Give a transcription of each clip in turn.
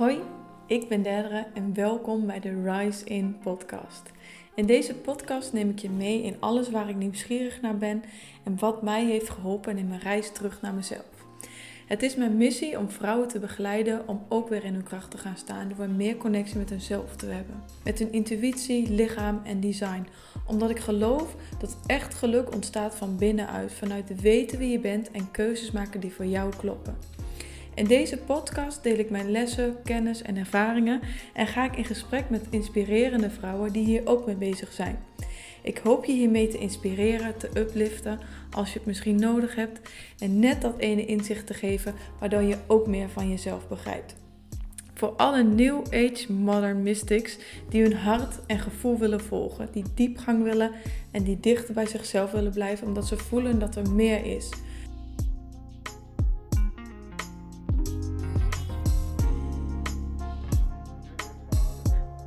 Hoi, ik ben Derdere en welkom bij de Rise In podcast. In deze podcast neem ik je mee in alles waar ik nieuwsgierig naar ben en wat mij heeft geholpen in mijn reis terug naar mezelf. Het is mijn missie om vrouwen te begeleiden om ook weer in hun kracht te gaan staan door meer connectie met hunzelf te hebben. Met hun intuïtie, lichaam en design. Omdat ik geloof dat echt geluk ontstaat van binnenuit, vanuit weten wie je bent en keuzes maken die voor jou kloppen. In deze podcast deel ik mijn lessen, kennis en ervaringen en ga ik in gesprek met inspirerende vrouwen die hier ook mee bezig zijn. Ik hoop je hiermee te inspireren, te upliften als je het misschien nodig hebt en net dat ene inzicht te geven waardoor je ook meer van jezelf begrijpt. Voor alle New Age Modern Mystics die hun hart en gevoel willen volgen, die diepgang willen en die dichter bij zichzelf willen blijven omdat ze voelen dat er meer is.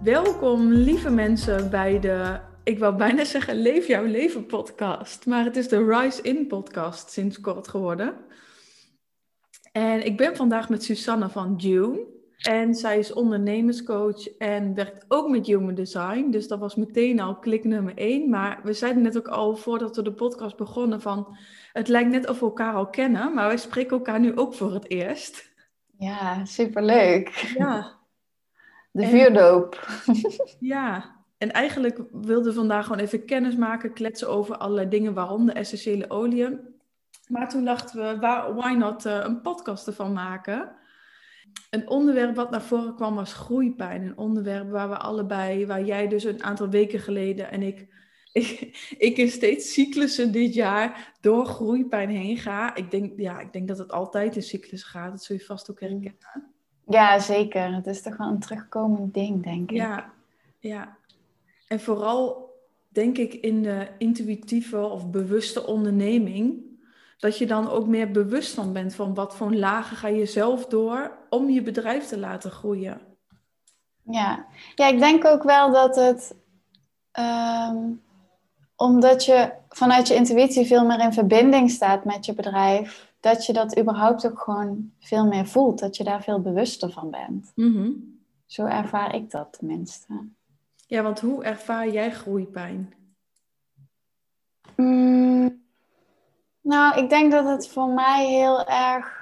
Welkom, lieve mensen, bij de, ik wou bijna zeggen, Leef jouw leven podcast. Maar het is de Rise In podcast sinds kort geworden. En ik ben vandaag met Susanne van June. En zij is ondernemerscoach en werkt ook met human design. Dus dat was meteen al klik nummer één. Maar we zeiden net ook al voordat we de podcast begonnen van... Het lijkt net of we elkaar al kennen, maar wij spreken elkaar nu ook voor het eerst. Ja, superleuk. Ja, De vuurdoop. Ja, en eigenlijk wilden we vandaag gewoon even kennis maken, kletsen over allerlei dingen, waaronder essentiële oliën. Maar toen dachten we, waar, why not eh, een podcast ervan maken? Een onderwerp wat naar voren kwam was groeipijn. Een onderwerp waar we allebei, waar jij dus een aantal weken geleden en ik, ik, ik in steeds cyclussen dit jaar door groeipijn heen ga. Ik denk, ja, ik denk dat het altijd in cyclus gaat. Dat zul je vast ook herkennen. Ja, zeker. Het is toch wel een terugkomend ding, denk ik. Ja, ja. En vooral denk ik in de intuïtieve of bewuste onderneming, dat je dan ook meer bewust van bent van wat voor lagen ga je zelf door om je bedrijf te laten groeien. Ja, ja ik denk ook wel dat het, ehm, omdat je vanuit je intuïtie veel meer in verbinding staat met je bedrijf, dat je dat überhaupt ook gewoon veel meer voelt. Dat je daar veel bewuster van bent. Mhm. Zo ervaar ik dat tenminste. Ja, want hoe ervaar jij groeipijn? Mm, nou, ik denk dat het voor mij heel erg.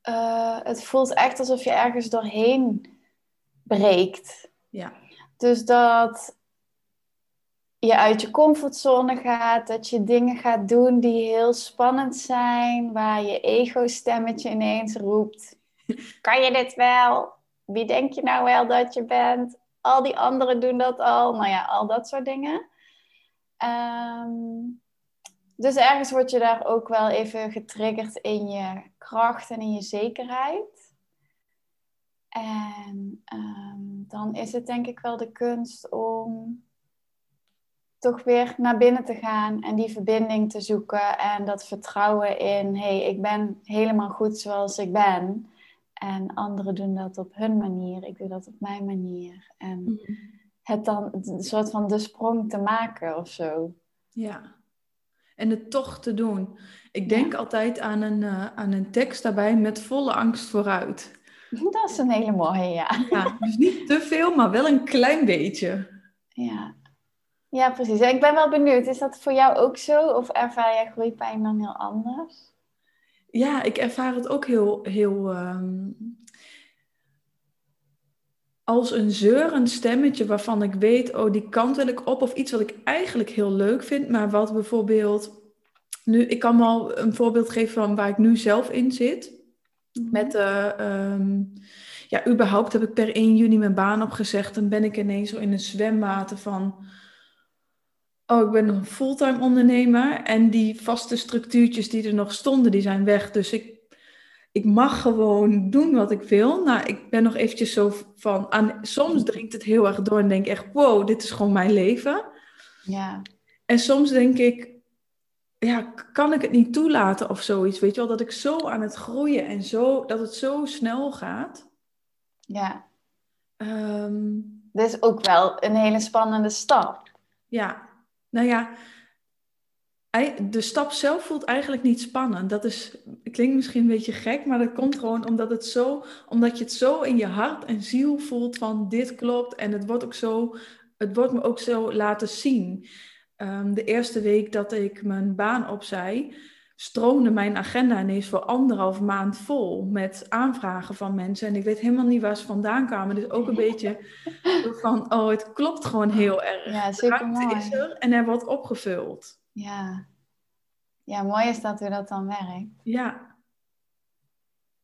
eh, het voelt echt alsof je ergens doorheen breekt. Ja. Dus dat je uit je comfortzone gaat, dat je dingen gaat doen die heel spannend zijn, waar je ego-stemmetje ineens roept: Kan je dit wel? Wie denk je nou wel dat je bent? Al die anderen doen dat al. Nou ja, al dat soort dingen. Ehm, dus ergens word je daar ook wel even getriggerd in je kracht en in je zekerheid. En ehm, dan is het denk ik wel de kunst om toch weer naar binnen te gaan en die verbinding te zoeken en dat vertrouwen in, hé, hey, ik ben helemaal goed zoals ik ben. En anderen doen dat op hun manier, ik doe dat op mijn manier. En het dan een soort van de sprong te maken of zo. Ja. En het toch te doen. Ik denk altijd aan een, eh, aan een tekst daarbij met volle angst vooruit. Dat is een hele mooie, ja. Ja, dus niet te veel, maar wel een klein beetje. Ja, ja precies. En ik ben wel benieuwd, is dat voor jou ook zo? Of ervaar jij groeipijn dan heel anders? Ja, ik ervaar het ook heel, heel ehm, als een zeurend stemmetje waarvan ik weet, oh, die kant wil ik op. Of iets wat ik eigenlijk heel leuk vind, maar wat bijvoorbeeld... Nu, ik kan wel een voorbeeld geven van waar ik nu zelf in zit. Met, eh, ehm, ja, überhaupt heb ik per 1 juni mijn baan opgezegd. En ben ik ineens zo in een zwemwater van... Oh, ik ben een fulltime ondernemer. En die vaste structuurtjes die er nog stonden, die zijn weg. Dus ik, ik mag gewoon doen wat ik wil. Nou, ik ben nog eventjes zo van... Aan, soms dringt het heel erg door en denk echt... Wow, dit is gewoon mijn leven. Ja, En soms denk ik, ja, kan ik het niet toelaten of zoiets? Weet je wel, dat ik zo aan het groeien en zo, dat het zo snel gaat. ja. Ehm, Dit is ook wel een hele spannende stap. ja, nou ja, de stap zelf voelt eigenlijk niet spannend. Dat is, klinkt misschien een beetje gek, maar dat komt gewoon omdat, het zo, omdat je het zo in je hart en ziel voelt van dit klopt en het wordt ook zo, het wordt me ook zo laten zien. Ehm, de eerste week dat ik mijn baan opzij, stroomde mijn agenda ineens voor anderhalf maand vol met aanvragen van mensen. En ik weet helemaal niet waar ze vandaan kwamen. Dus ook een beetje van, oh, het klopt gewoon heel erg. Ja, zeker mooi. is er en er wordt opgevuld. Ja. Ja, mooi is dat hoe dat dan werkt. Ja.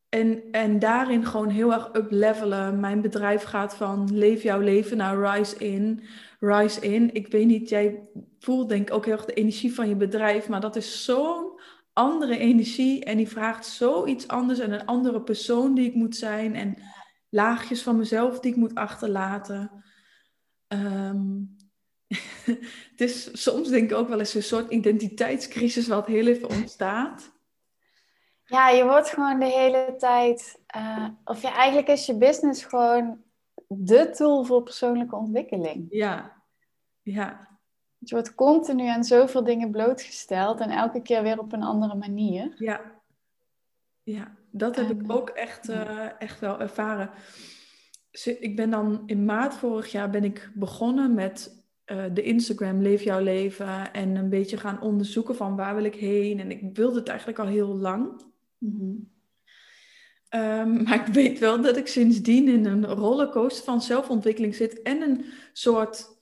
En, en daarin gewoon heel erg uplevelen. Mijn bedrijf gaat van leef jouw leven naar rise in. Rise in. Ik weet niet, jij voelt denk ik ook heel erg de energie van je bedrijf. Maar dat is zo'n andere energie. En die vraagt zoiets anders. En een andere persoon die ik moet zijn. En laagjes van mezelf die ik moet achterlaten. Um, het is soms denk ik ook wel eens een soort identiteitscrisis wat heel even ontstaat. Ja, je wordt gewoon de hele tijd, uh, of ja, eigenlijk is je business gewoon de tool voor persoonlijke ontwikkeling. Ja, ja. Je wordt continu aan zoveel dingen blootgesteld en elke keer weer op een andere manier. Ja, ja dat heb ik ook echt, uh, echt wel ervaren. Ik ben dan in maart vorig jaar ben ik begonnen met uh, de Instagram Leef jouw leven en een beetje gaan onderzoeken van waar wil ik heen. En ik wilde het eigenlijk al heel lang. Mhm. Ehm, maar ik weet wel dat ik sindsdien in een rollercoaster van zelfontwikkeling zit en een soort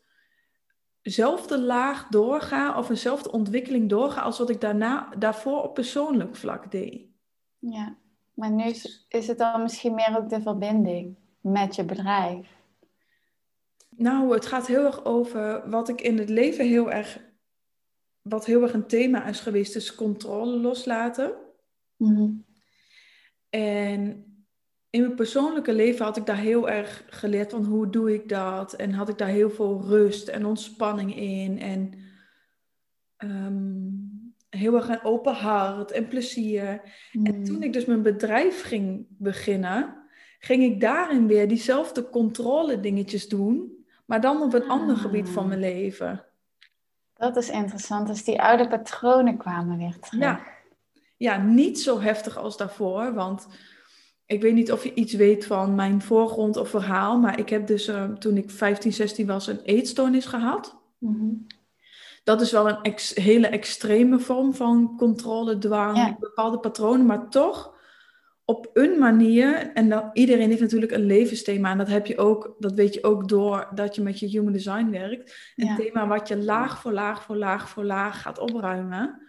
zelfde laag doorga of eenzelfde ontwikkeling doorga als wat ik daarna, daarvoor op persoonlijk vlak deed. Ja, maar nu is het dan misschien meer ook de verbinding met je bedrijf. Nou, het gaat heel erg over wat ik in het leven heel erg, wat heel erg een thema is geweest, is controle loslaten. Mhm. En in mijn persoonlijke leven had ik daar heel erg geleerd van hoe doe ik dat. En had ik daar heel veel rust en ontspanning in. En ehm, heel erg een open hart en plezier. En mhm. toen ik dus mijn bedrijf ging beginnen, ging ik daarin weer diezelfde controle dingetjes doen. Maar dan op een ander gebied van mijn leven. Dat is interessant. Dus die oude patronen kwamen weer terug. Ja, ja niet zo heftig als daarvoor. Want ik weet niet of je iets weet van mijn voorgrond of verhaal. Maar ik heb dus uh, toen ik 15, 16 was een eetstoornis gehad. Mm Dat is wel een hele extreme vorm van controle, dwang, bepaalde patronen. Maar toch op een manier, en dan, iedereen heeft natuurlijk een levensthema, en dat heb je ook, dat weet je ook door dat je met je human design werkt. Een thema wat je laag voor laag voor laag voor laag gaat opruimen.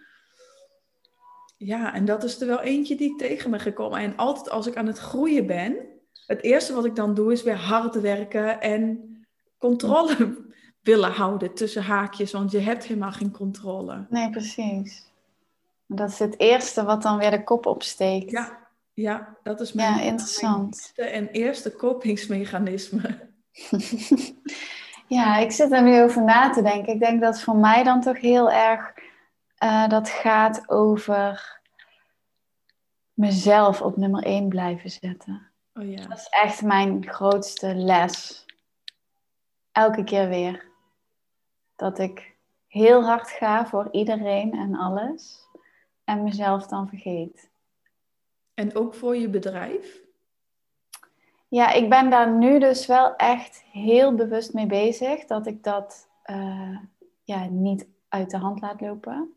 Ja, en dat is er wel eentje die ik tegen ben gekomen. En altijd als ik aan het groeien ben, het eerste wat ik dan doe is weer hard werken en controle willen houden tussen haakjes, want je hebt helemaal geen controle. Nee, precies. Dat is het eerste wat dan weer de kop opsteekt. Ja, ja, dat is mijn, ja, interessant. en eerste kopingsmechanisme. ja, ik zit er nu over na te denken. Ik denk dat voor mij dan toch heel erg uh, dat gaat over mezelf op nummer 1 blijven zetten. Oh ja. Dat is echt mijn grootste les. Elke keer weer. Dat ik heel hard ga voor iedereen en alles. En mezelf dan vergeet. En ook voor je bedrijf? Ja, ik ben daar nu dus wel echt heel bewust mee bezig. Dat ik dat uh, ja, niet uit de hand laat lopen.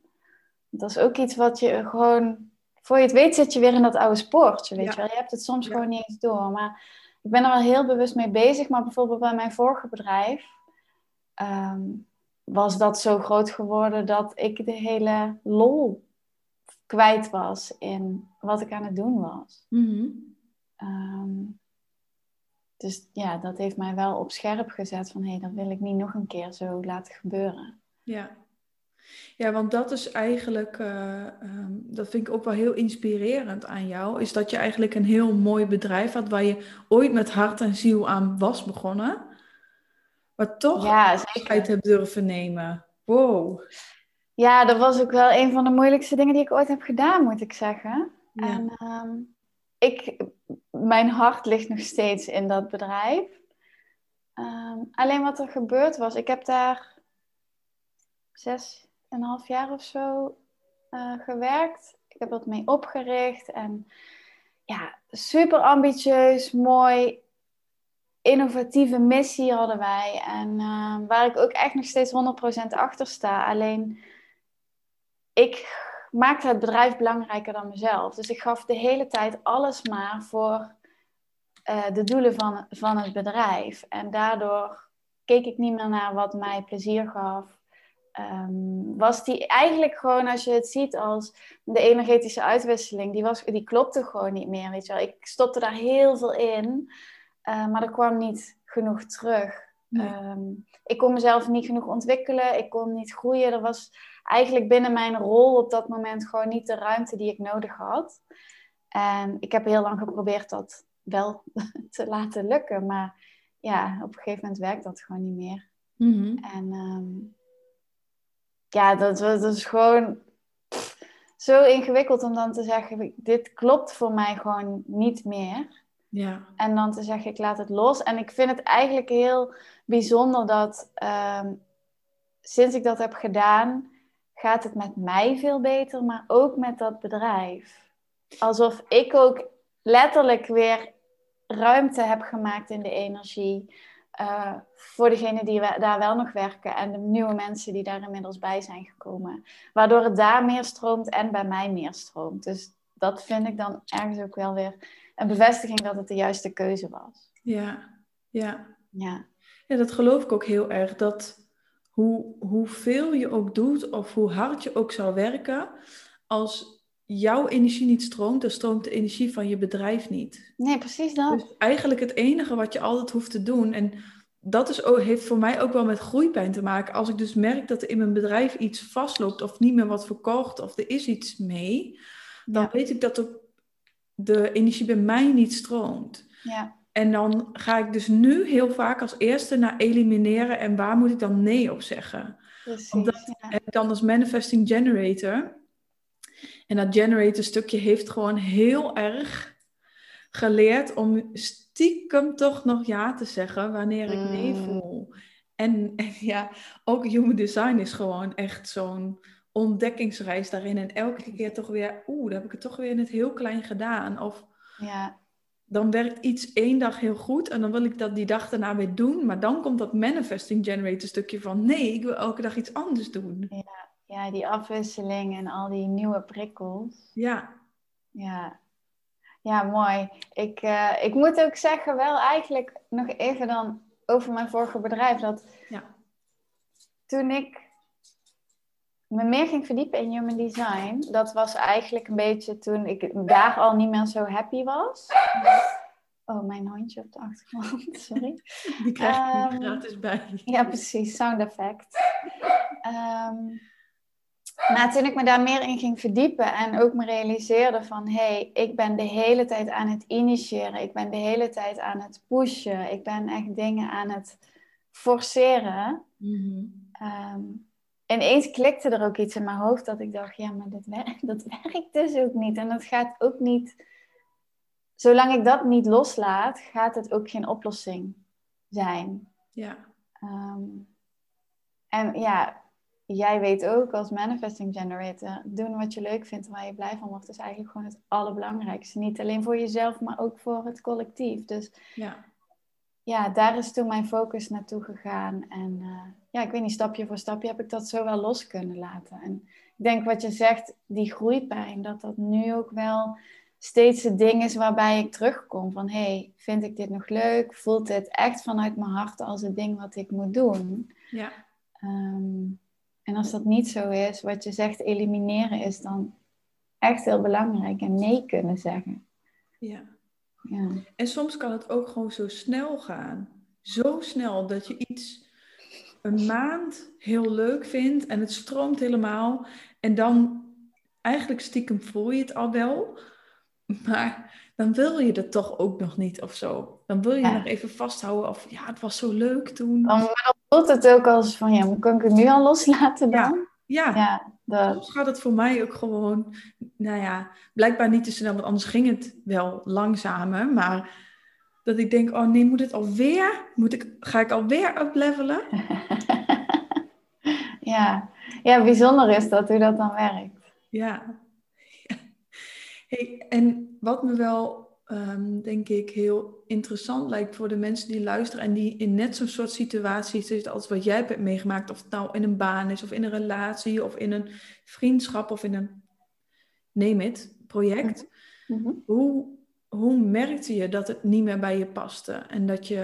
Dat is ook iets wat je gewoon... Voor je het weet zit je weer in dat oude spoortje, weet je wel. Je hebt het soms gewoon niet eens door. Maar ik ben er wel heel bewust mee bezig. Maar bijvoorbeeld bij mijn vorige bedrijf... Ehm, was dat zo groot geworden dat ik de hele lol kwijt was in wat ik aan het doen was. Mhm. Ehm, dus ja, dat heeft mij wel op scherp gezet van hé, hey, dat wil ik niet nog een keer zo laten gebeuren. Ja, ja want dat is eigenlijk, uh, um, dat vind ik ook wel heel inspirerend aan jou, is dat je eigenlijk een heel mooi bedrijf had waar je ooit met hart en ziel aan was begonnen, maar toch ja, afscheid hebt durven nemen. Wow. Ja, dat was ook wel een van de moeilijkste dingen die ik ooit heb gedaan, moet ik zeggen. En ehm, ik, mijn hart ligt nog steeds in dat bedrijf. Ehm, alleen wat er gebeurd was, ik heb daar zes, een half jaar of zo eh, gewerkt. Ik heb dat mee opgericht en ja, super ambitieus, mooi, innovatieve missie hadden wij. En eh, waar ik ook echt nog steeds 100% achter sta. Alleen ik maakte het bedrijf belangrijker dan mezelf. Dus ik gaf de hele tijd alles maar voor uh, de doelen van, van het bedrijf. En daardoor keek ik niet meer naar wat mij plezier gaf. Um, was die eigenlijk gewoon, als je het ziet als de energetische uitwisseling, die, was, die klopte gewoon niet meer. Weet je wel. Ik stopte daar heel veel in, uh, maar er kwam niet genoeg terug. Nee. Um, ik kon mezelf niet genoeg ontwikkelen, ik kon niet groeien. Er was eigenlijk binnen mijn rol op dat moment gewoon niet de ruimte die ik nodig had. En ik heb heel lang geprobeerd dat wel te laten lukken, maar ja, op een gegeven moment werkt dat gewoon niet meer. Mm -hmm. En um, ja, dat, dat is gewoon pff, zo ingewikkeld om dan te zeggen, dit klopt voor mij gewoon niet meer. Ja. En dan te zeggen, ik laat het los. En ik vind het eigenlijk heel bijzonder dat um, sinds ik dat heb gedaan, gaat het met mij veel beter, maar ook met dat bedrijf. Alsof ik ook letterlijk weer ruimte heb gemaakt in de energie. Uh, voor degenen die daar wel nog werken en de nieuwe mensen die daar inmiddels bij zijn gekomen. Waardoor het daar meer stroomt en bij mij meer stroomt. Dus dat vind ik dan ergens ook wel weer een bevestiging dat het de juiste keuze was. Ja, ja. Ja, ja dat geloof ik ook heel erg. Dat hoe, hoeveel je ook doet of hoe hard je ook zou werken, als jouw energie niet stroomt, dan stroomt de energie van je bedrijf niet. Nee, precies dat. Dus eigenlijk het enige wat je altijd hoeft te doen, en dat is ook, heeft voor mij ook wel met groeipijn te maken. Als ik dus merk dat er in mijn bedrijf iets vastloopt of niet meer wat verkocht of er is iets mee, dan weet ik dat de, de energie bij mij niet stroomt. Ja. En dan ga ik dus nu heel vaak als eerste naar elimineren en waar moet ik dan nee op zeggen. Precies, Omdat ja. ik dan als manifesting generator en dat generator stukje heeft gewoon heel erg geleerd om stiekem toch nog ja te zeggen wanneer ik nee mm. voel. En, en, ja, ook human design is gewoon echt zo'n ontdekkingsreis daarin. En elke keer toch weer, oeh, dan heb ik het toch weer in het heel klein gedaan. Of ja. dan werkt iets één dag heel goed en dan wil ik dat die dag daarna weer doen. Maar dan komt dat manifesting generator stukje van, nee, ik wil elke dag iets anders doen. Ja ja, die afwisseling en al die nieuwe prikkels. Ja. Ja, ja mooi. Ik, uh, ik moet ook zeggen, wel eigenlijk nog even dan over mijn vorige bedrijf. Dat ja. toen ik me meer ging verdiepen in human design, dat was eigenlijk een beetje toen ik daar al niet meer zo happy was. Oh, mijn hondje op de achtergrond, sorry. Die krijg je um, gratis bij. Ja, precies, sound effect. Um, maar toen ik me daar meer in ging verdiepen en ook me realiseerde van hé, hey, ik ben de hele tijd aan het initiëren, ik ben de hele tijd aan het pushen, ik ben echt dingen aan het forceren. Mm um, ineens klikte er ook iets in mijn hoofd dat ik dacht, ja, maar dat, werkt, dat werkt dus ook niet. En dat gaat ook niet, zolang ik dat niet loslaat, gaat het ook geen oplossing zijn. Ja. Um, en ja, jij weet ook als manifesting generator, doen wat je leuk vindt en waar je blij van wordt, is eigenlijk gewoon het allerbelangrijkste. Niet alleen voor jezelf, maar ook voor het collectief. Dus ja, ja daar is toen mijn focus naartoe gegaan. En uh, ja, ik weet niet, stapje voor stapje heb ik dat zo wel los kunnen laten. En ik denk wat je zegt, die groeipijn, dat dat nu ook wel steeds het ding is waarbij ik terugkom. Van hey, vind ik dit nog leuk? Voelt dit echt vanuit mijn hart als het ding wat ik moet doen? Ja. Um, en als dat niet zo is, wat je zegt, elimineren is dan echt heel belangrijk en nee kunnen zeggen. Ja. ja. En soms kan het ook gewoon zo snel gaan. Zo snel dat je iets een maand heel leuk vindt en het stroomt helemaal. En dan eigenlijk stiekem voel je het al wel. Maar dan wil je het toch ook nog niet of zo. Dan wil je nog even vasthouden of ja, het was zo leuk toen. Dan, maar dan voelt het ook als van ja, kan ik het nu al loslaten dan? Ja, ja. ja soms gaat het voor mij ook gewoon, nou ja, blijkbaar niet te snel, want anders ging het wel langzamer. Maar dat ik denk, oh nee, moet het alweer? Moet ik, ga ik alweer uplevelen? ja. ja, bijzonder is dat hoe dat dan werkt. Ja. Hey, en wat me wel Ehm, denk ik, heel interessant lijkt voor de mensen die luisteren en die in net zo'n soort situatie zitten als wat jij hebt meegemaakt. Of het nou in een baan is, of in een relatie, of in een vriendschap, of in een, neem het, project. Mhm. Mhm. Hoe, hoe merkte je dat het niet meer bij je paste? En dat je...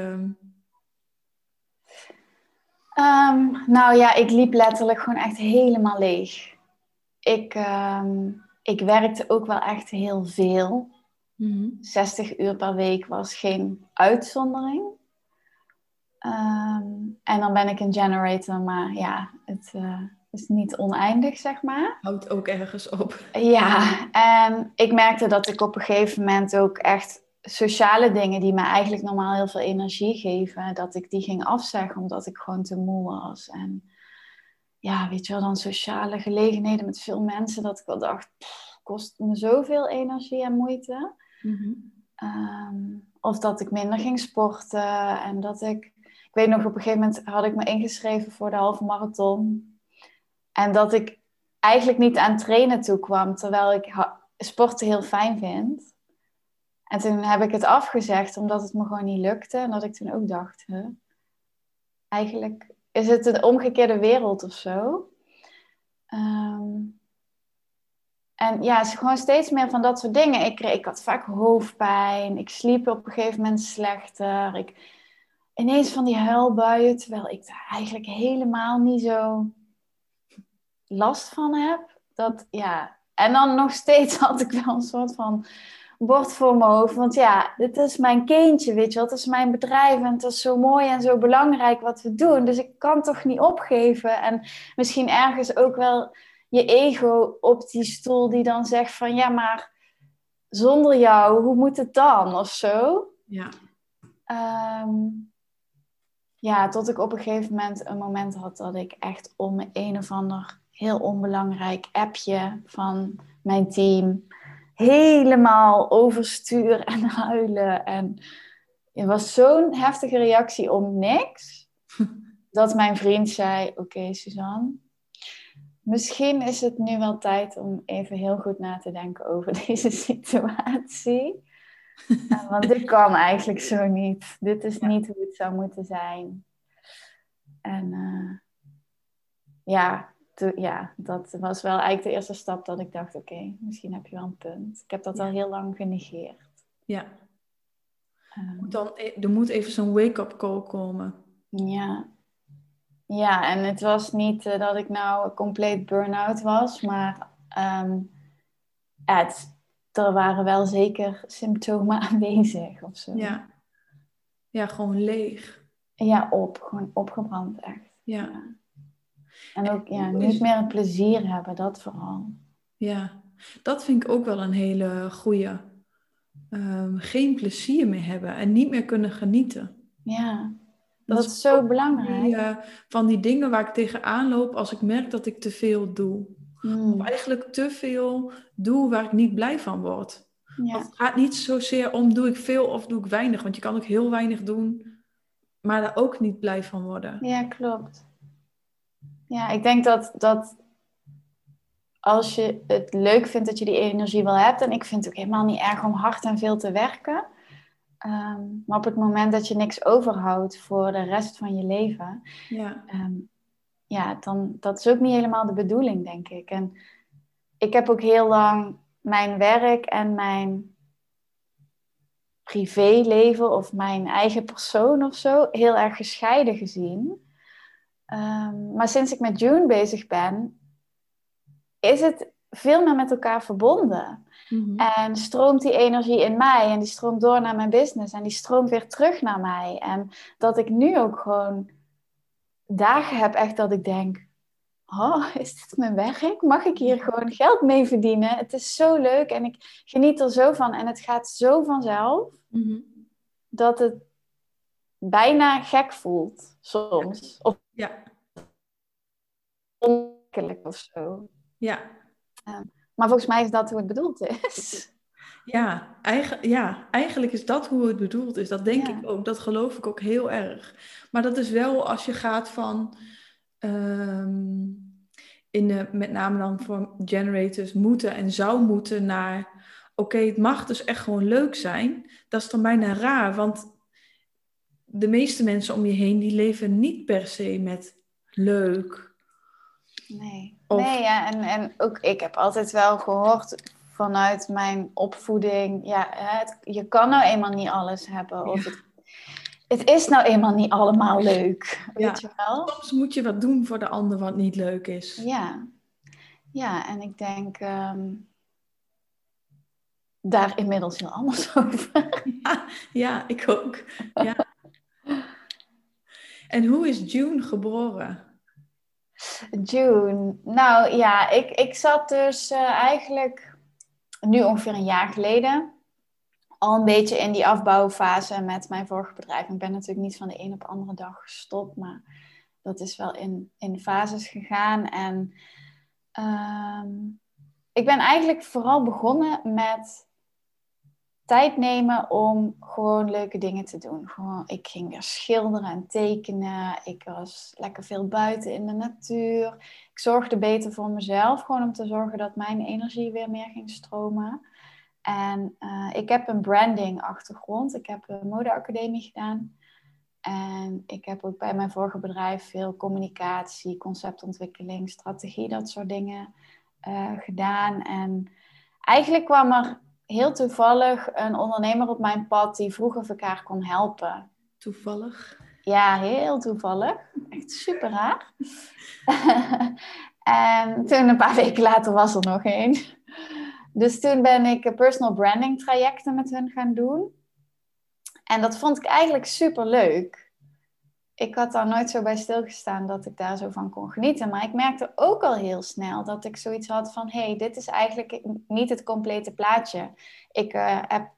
Um, nou ja, ik liep letterlijk gewoon echt helemaal leeg. Ik, ehm, ik werkte ook wel echt heel veel. 60 mhm. uur per week was geen uitzondering. Ehm, en dan ben ik een generator, maar ja, het uh, is niet oneindig, zeg maar. Houdt ook ergens op. Ja, en ik merkte dat ik op een gegeven moment ook echt sociale dingen die mij eigenlijk normaal heel veel energie geven, dat ik die ging afzeggen omdat ik gewoon te moe was. En ja, weet je wel, dan sociale gelegenheden met veel mensen, dat ik wel dacht, pff, kost me zoveel energie en moeite. Mhm. Ehm, of dat ik minder ging sporten en dat ik... Ik weet nog, op een gegeven moment had ik me ingeschreven voor de halve marathon. En dat ik eigenlijk niet aan trainen toe kwam, terwijl ik sporten heel fijn vind. En toen heb ik het afgezegd, omdat het me gewoon niet lukte. En dat ik toen ook dacht, hè, eigenlijk is het een omgekeerde wereld of zo. Um, en ja, gewoon steeds meer van dat soort dingen. Ik, ik had vaak hoofdpijn. Ik sliep op een gegeven moment slechter. Ik, ineens van die huilbuien, terwijl ik daar eigenlijk helemaal niet zo last van heb. Dat, ja. En dan nog steeds had ik wel een soort van bord voor mijn hoofd. Want ja, dit is mijn kindje, weet je wel. Het is mijn bedrijf en het is zo mooi en zo belangrijk wat we doen. Dus ik kan toch niet opgeven. En misschien ergens ook wel je ego op die stoel die dan zegt van ja, maar zonder jou, hoe moet het dan of zo? Ja. Ehm, ja, tot ik op een gegeven moment een moment had dat ik echt om een of ander heel onbelangrijk appje van mijn team helemaal overstuur en huilen. En het was zo'n heftige reactie om niks. Dat mijn vriend zei: Oké, Suzanne, Misschien is het nu wel tijd om even heel goed na te denken over deze situatie. want dit kan eigenlijk zo niet. Dit is niet hoe het zou moeten zijn. En uh, ja, ja, dat was wel eigenlijk de eerste stap dat ik dacht: oké, misschien heb je wel een punt. Ik heb dat al heel lang genegeerd. Ja. Um, Dan, e-, er moet even zo'n wake-up call komen. Ja, ja, en het was niet uh, dat ik nou compleet burn-out was, maar um, het, er waren wel zeker symptomen aanwezig of zo. Ja. ja, gewoon leeg. Ja, op, gewoon opgebrand echt. Ja. En ook ja, niet meer het plezier hebben, dat vooral. Ja, dat vind ik ook wel een hele goeie. Um, geen plezier meer hebben en niet meer kunnen genieten. Ja, dat, is zo belangrijk. Eh, van die dingen waar ik tegenaan loop als ik merk dat ik te veel doe. Hmm. Of eigenlijk te veel doe waar ik niet blij van word. Ja. Het gaat niet zozeer om doe ik veel of doe ik weinig. Want je kan ook heel weinig doen, maar daar ook niet blij van worden. Ja, klopt. Ja, ik denk dat, dat als je het leuk vindt dat je die energie wel hebt. En ik vind het ook helemaal niet erg om hard en veel te werken. Ehm, maar op het moment dat je niks overhoudt voor de rest van je leven, ja. Um, ja, dan dat is ook niet helemaal de bedoeling, denk ik. En ik heb ook heel lang mijn werk en mijn privéleven of mijn eigen persoon of zo heel erg gescheiden gezien. Um, maar sinds ik met June bezig ben, is het veel meer met elkaar verbonden. Mhm. En stroomt die energie in mij en die stroomt door naar mijn business en die stroomt weer terug naar mij. En dat ik nu ook gewoon dagen heb echt dat ik denk, oh, is dit mijn werk? Mag ik hier gewoon geld mee verdienen? Het is zo leuk en ik geniet er zo van en het gaat zo vanzelf mhm. dat het bijna gek voelt soms. Of ja. of zo. Ja. Maar volgens mij is dat hoe het bedoeld is. Ja, eigen, ja, eigenlijk is dat hoe het bedoeld is. Dat denk ik ook. Dat geloof ik ook heel erg. Maar dat is wel als je gaat van. Ehm, in de, met name dan voor generators, moeten en zou moeten naar, oké, het mag dus echt gewoon leuk zijn. Dat is dan bijna raar, want de meeste mensen om je heen, die leven niet per se met leuk. Nee, nee ja, en, en ook ik heb altijd wel gehoord vanuit mijn opvoeding, ja, het, je kan nou eenmaal niet alles hebben. Of het, het, is nou eenmaal niet allemaal leuk, weet je wel? Soms moet je wat doen voor de ander wat niet leuk is. Ja, ja en ik denk um, daar inmiddels heel anders over. Ja, ja ik ook. Ja. en hoe is June geboren? June. Nou ja, ik, ik zat dus uh, eigenlijk nu ongeveer een jaar geleden al een beetje in die afbouwfase met mijn vorige bedrijf. Ik ben natuurlijk niet van de een op de andere dag gestopt, maar dat is wel in, in fases gegaan. En um, ik ben eigenlijk vooral begonnen met tijd nemen om gewoon leuke dingen te doen. Gewoon, ik ging weer schilderen en tekenen. Ik was lekker veel buiten in de natuur. Ik zorgde beter voor mezelf, gewoon om te zorgen dat mijn energie weer meer ging stromen. En uh, ik heb een branding achtergrond. Ik heb een modeacademie gedaan. En ik heb ook bij mijn vorige bedrijf veel communicatie, conceptontwikkeling, strategie, dat soort dingen uh, gedaan. En eigenlijk kwam er heel toevallig een ondernemer op mijn pad die vroeg of ik haar kon helpen. Toevallig? Ja, heel toevallig. Echt super raar. en toen een paar weken later was er nog één. Dus toen ben ik personal branding trajecten met hun gaan doen. En dat vond ik eigenlijk super leuk ik had daar nooit zo bij stilgestaan dat ik daar zo van kon genieten. Maar ik merkte ook al heel snel dat ik zoiets had van: hé, hey, dit is eigenlijk niet het complete plaatje. Ik uh, heb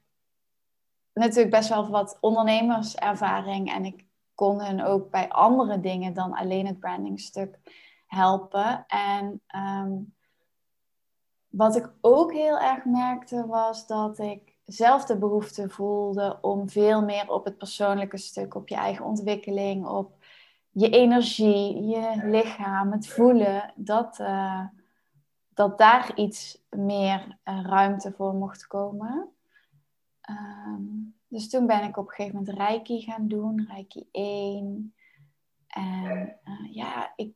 natuurlijk best wel wat ondernemerservaring en ik kon hen ook bij andere dingen dan alleen het brandingstuk helpen. En um, wat ik ook heel erg merkte was dat ik zelf de behoefte voelde om veel meer op het persoonlijke stuk, op je eigen ontwikkeling, op je energie, je lichaam, het voelen, dat, uh, dat daar iets meer uh, ruimte voor mocht komen. Um, dus toen ben ik op een gegeven moment Reiki gaan doen, Reiki 1. En uh, ja, ik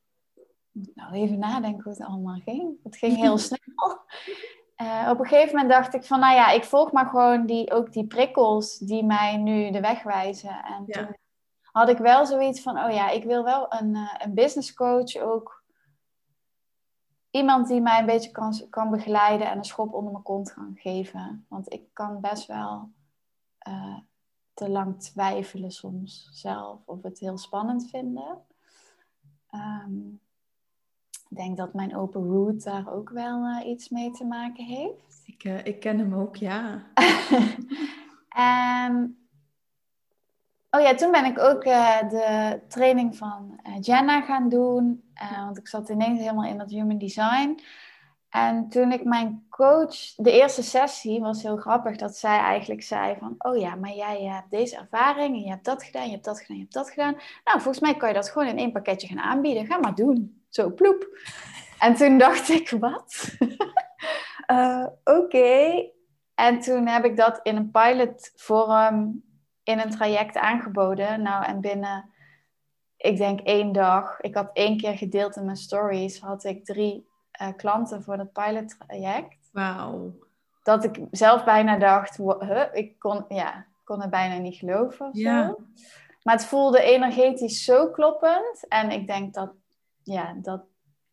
moet nou even nadenken hoe het allemaal ging. Het ging heel snel. Uh, op een gegeven moment dacht ik van, nou ja, ik volg maar gewoon die, ook die prikkels die mij nu de weg wijzen. En toen had ik wel zoiets van, oh ja, ik wil wel een, uh, een business coach ook. Iemand die mij een beetje kan, kan begeleiden en een schop onder mijn kont kan geven. Want ik kan best wel uh, te lang twijfelen soms zelf of het heel spannend vinden. Um, ik denk dat mijn open route daar ook wel uh, iets mee te maken heeft. Ik, uh, ik ken hem ook, ja. en, oh ja, toen ben ik ook uh, de training van Jenna gaan doen. want ik zat ineens helemaal in dat human design. En toen ik mijn coach, de eerste sessie was heel grappig dat zij eigenlijk zei van, oh ja, maar jij hebt deze ervaring en je hebt dat gedaan, je hebt dat gedaan, je hebt dat gedaan. Nou, volgens mij kan je dat gewoon in één pakketje gaan aanbieden. Ga maar doen zo ploep. En toen dacht ik, wat? uh, Oké. En toen heb ik dat in een pilotvorm in een traject aangeboden. Nou, en binnen, ik denk één dag, ik had één keer gedeeld in mijn stories, had ik drie uh, klanten voor dat pilottraject. Wauw. Dat ik zelf bijna dacht, huh? ik kon, ja, kon het bijna niet geloven. Of ja. Zo. Maar het voelde energetisch zo kloppend. En ik denk dat ja, dat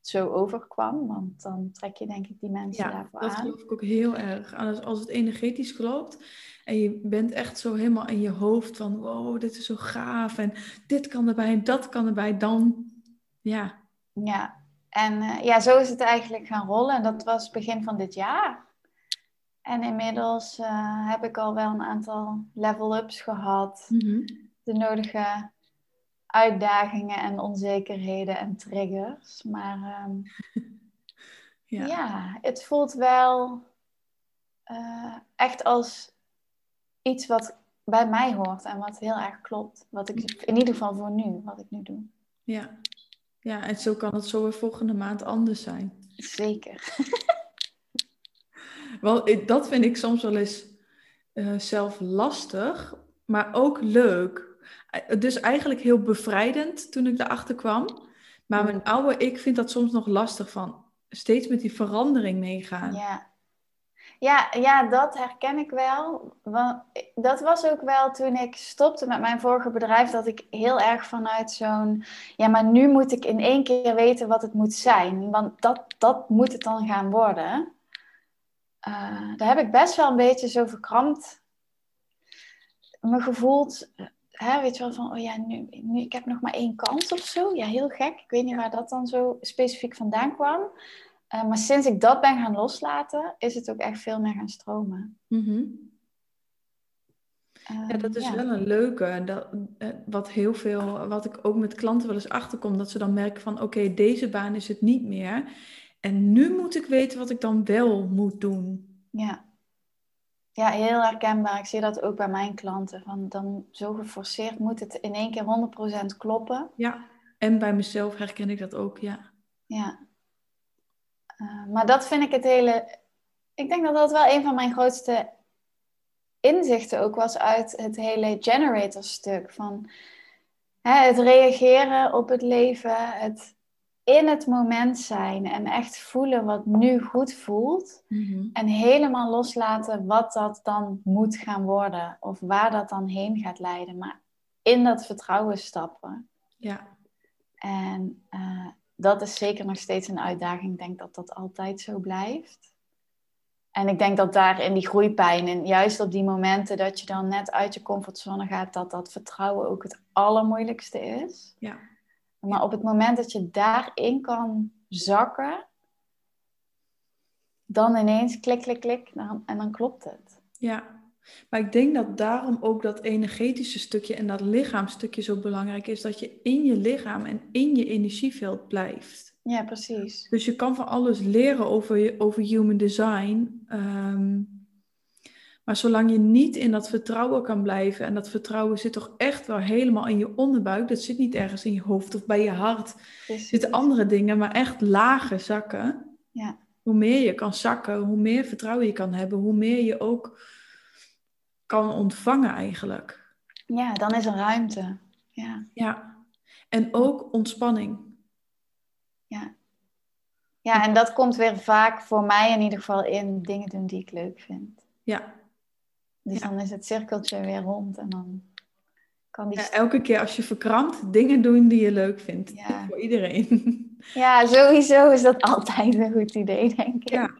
zo overkwam. Want dan trek je denk ik die mensen ja, daarvoor aan. dat geloof ik ook heel erg. Als, als het energetisch klopt en je bent echt zo helemaal in je hoofd van... wow, dit is zo gaaf en dit kan erbij en dat kan erbij, dan ja. Ja, en uh, ja, zo is het eigenlijk gaan rollen. En dat was begin van dit jaar. En inmiddels uh, heb ik al wel een aantal level-ups gehad. Mm -hmm. De nodige uitdagingen en onzekerheden en triggers. Maar um, ja. ja. het voelt wel uh, echt als iets wat bij mij hoort en wat heel erg klopt. Wat ik in ieder geval voor nu, wat ik nu doe. Ja, Ja, en zo kan het zo weer volgende maand anders zijn. Zeker. Wel, dat vind ik soms wel eens uh, zelf lastig, maar ook leuk. Dus eigenlijk heel bevrijdend toen ik erachter kwam. Maar mijn oude ik vind dat soms nog lastig van steeds met die verandering meegaan. Ja. Ja, ja, dat herken ik wel. Want dat was ook wel toen ik stopte met mijn vorige bedrijf, dat ik heel erg vanuit zo'n. Ja, maar nu moet ik in één keer weten wat het moet zijn. Want dat, dat moet het dan gaan worden. Uh, daar heb ik best wel een beetje zo verkrampt me gevoeld. Hè, weet je wel, van, oh ja, nu, nu, ik heb nog maar één kans of zo. Ja, heel gek. Ik weet niet waar dat dan zo specifiek vandaan kwam. Uh, maar sinds ik dat ben gaan loslaten, is het ook echt veel meer gaan stromen. Mm ja, dat is ehm, wel een leuke. Dat, eh, wat heel veel, wat ik ook met klanten wel eens achterkom, dat ze dan merken van oké, deze baan is het niet meer. En nu moet ik weten wat ik dan wel moet doen. Ja. Ja, heel herkenbaar. Ik zie dat ook bij mijn klanten. Van dan zo geforceerd moet het in één keer 100% kloppen. Ja, en bij mezelf herken ik dat ook, ja. Ja. Uh, maar dat vind ik het hele... Ik denk dat dat wel een van mijn grootste inzichten ook was uit het hele generator stuk. Van hè, het reageren op het leven, het in het moment zijn en echt voelen wat nu goed voelt. Mhm. En helemaal loslaten wat dat dan moet gaan worden of waar dat dan heen gaat leiden. Maar in dat vertrouwen stappen. Ja. En uh, dat is zeker nog steeds een uitdaging. Ik denk dat dat altijd zo blijft. En ik denk dat daar in die groeipijn en juist op die momenten dat je dan net uit je comfortzone gaat, dat dat vertrouwen ook het allermoeilijkste is. Ja. Maar op het moment dat je daarin kan zakken, dan ineens klik, klik, klik en dan klopt het. Ja, maar ik denk dat daarom ook dat energetische stukje en dat lichaamstukje zo belangrijk is. Dat je in je lichaam en in je energieveld blijft. Ja, precies. Dus je kan van alles leren over, over human design. Ehm, maar zolang je niet in dat vertrouwen kan blijven, en dat vertrouwen zit toch echt wel helemaal in je onderbuik, dat zit niet ergens in je hoofd of bij je hart. Er zitten andere dingen, maar echt lage zakken. Ja. Hoe meer je kan zakken, hoe meer vertrouwen je kan hebben, hoe meer je ook kan ontvangen eigenlijk. Ja, dan is er ruimte. Ja. ja. En ook ontspanning. Ja. Ja, en dat komt weer vaak voor mij in ieder geval in dingen doen die ik leuk vind. Ja, dus dan is het cirkeltje weer rond en dan kan die... Ja, elke keer als je verkrampt, dingen doen die je leuk vindt. Ja. Voor iedereen. Ja, sowieso is dat altijd een goed idee, denk ik. Ja.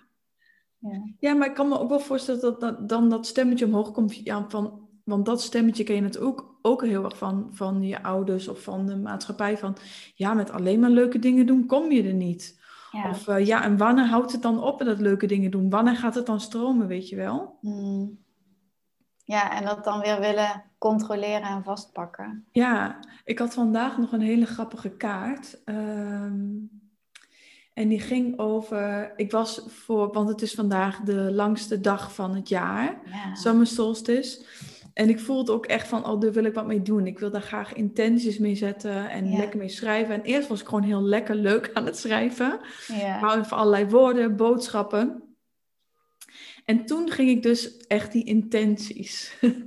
Ja. ja, maar ik kan me ook wel voorstellen dat, dat dan dat stemmetje omhoog komt. Ja, van, want dat stemmetje ken je het ook, ook heel erg van, van je ouders of van de maatschappij. Van ja, met alleen maar leuke dingen doen kom je er niet. Ja. Of uh, ja, en wanneer houdt het dan op met dat leuke dingen doen? Wanneer gaat het dan stromen, weet je wel? Mm. Ja, en dat dan weer willen controleren en vastpakken. Ja, ik had vandaag nog een hele grappige kaart. Ehm, en die ging over. Ik was voor, want het is vandaag de langste dag van het jaar, ja. Summer Solstice. En ik voelde ook echt van, oh, daar wil ik wat mee doen. Ik wil daar graag intenties mee zetten en lekker mee schrijven. En eerst was ik gewoon heel lekker leuk aan het schrijven. Ja. Maar voor allerlei woorden, boodschappen. En toen ging ik dus echt die intenties.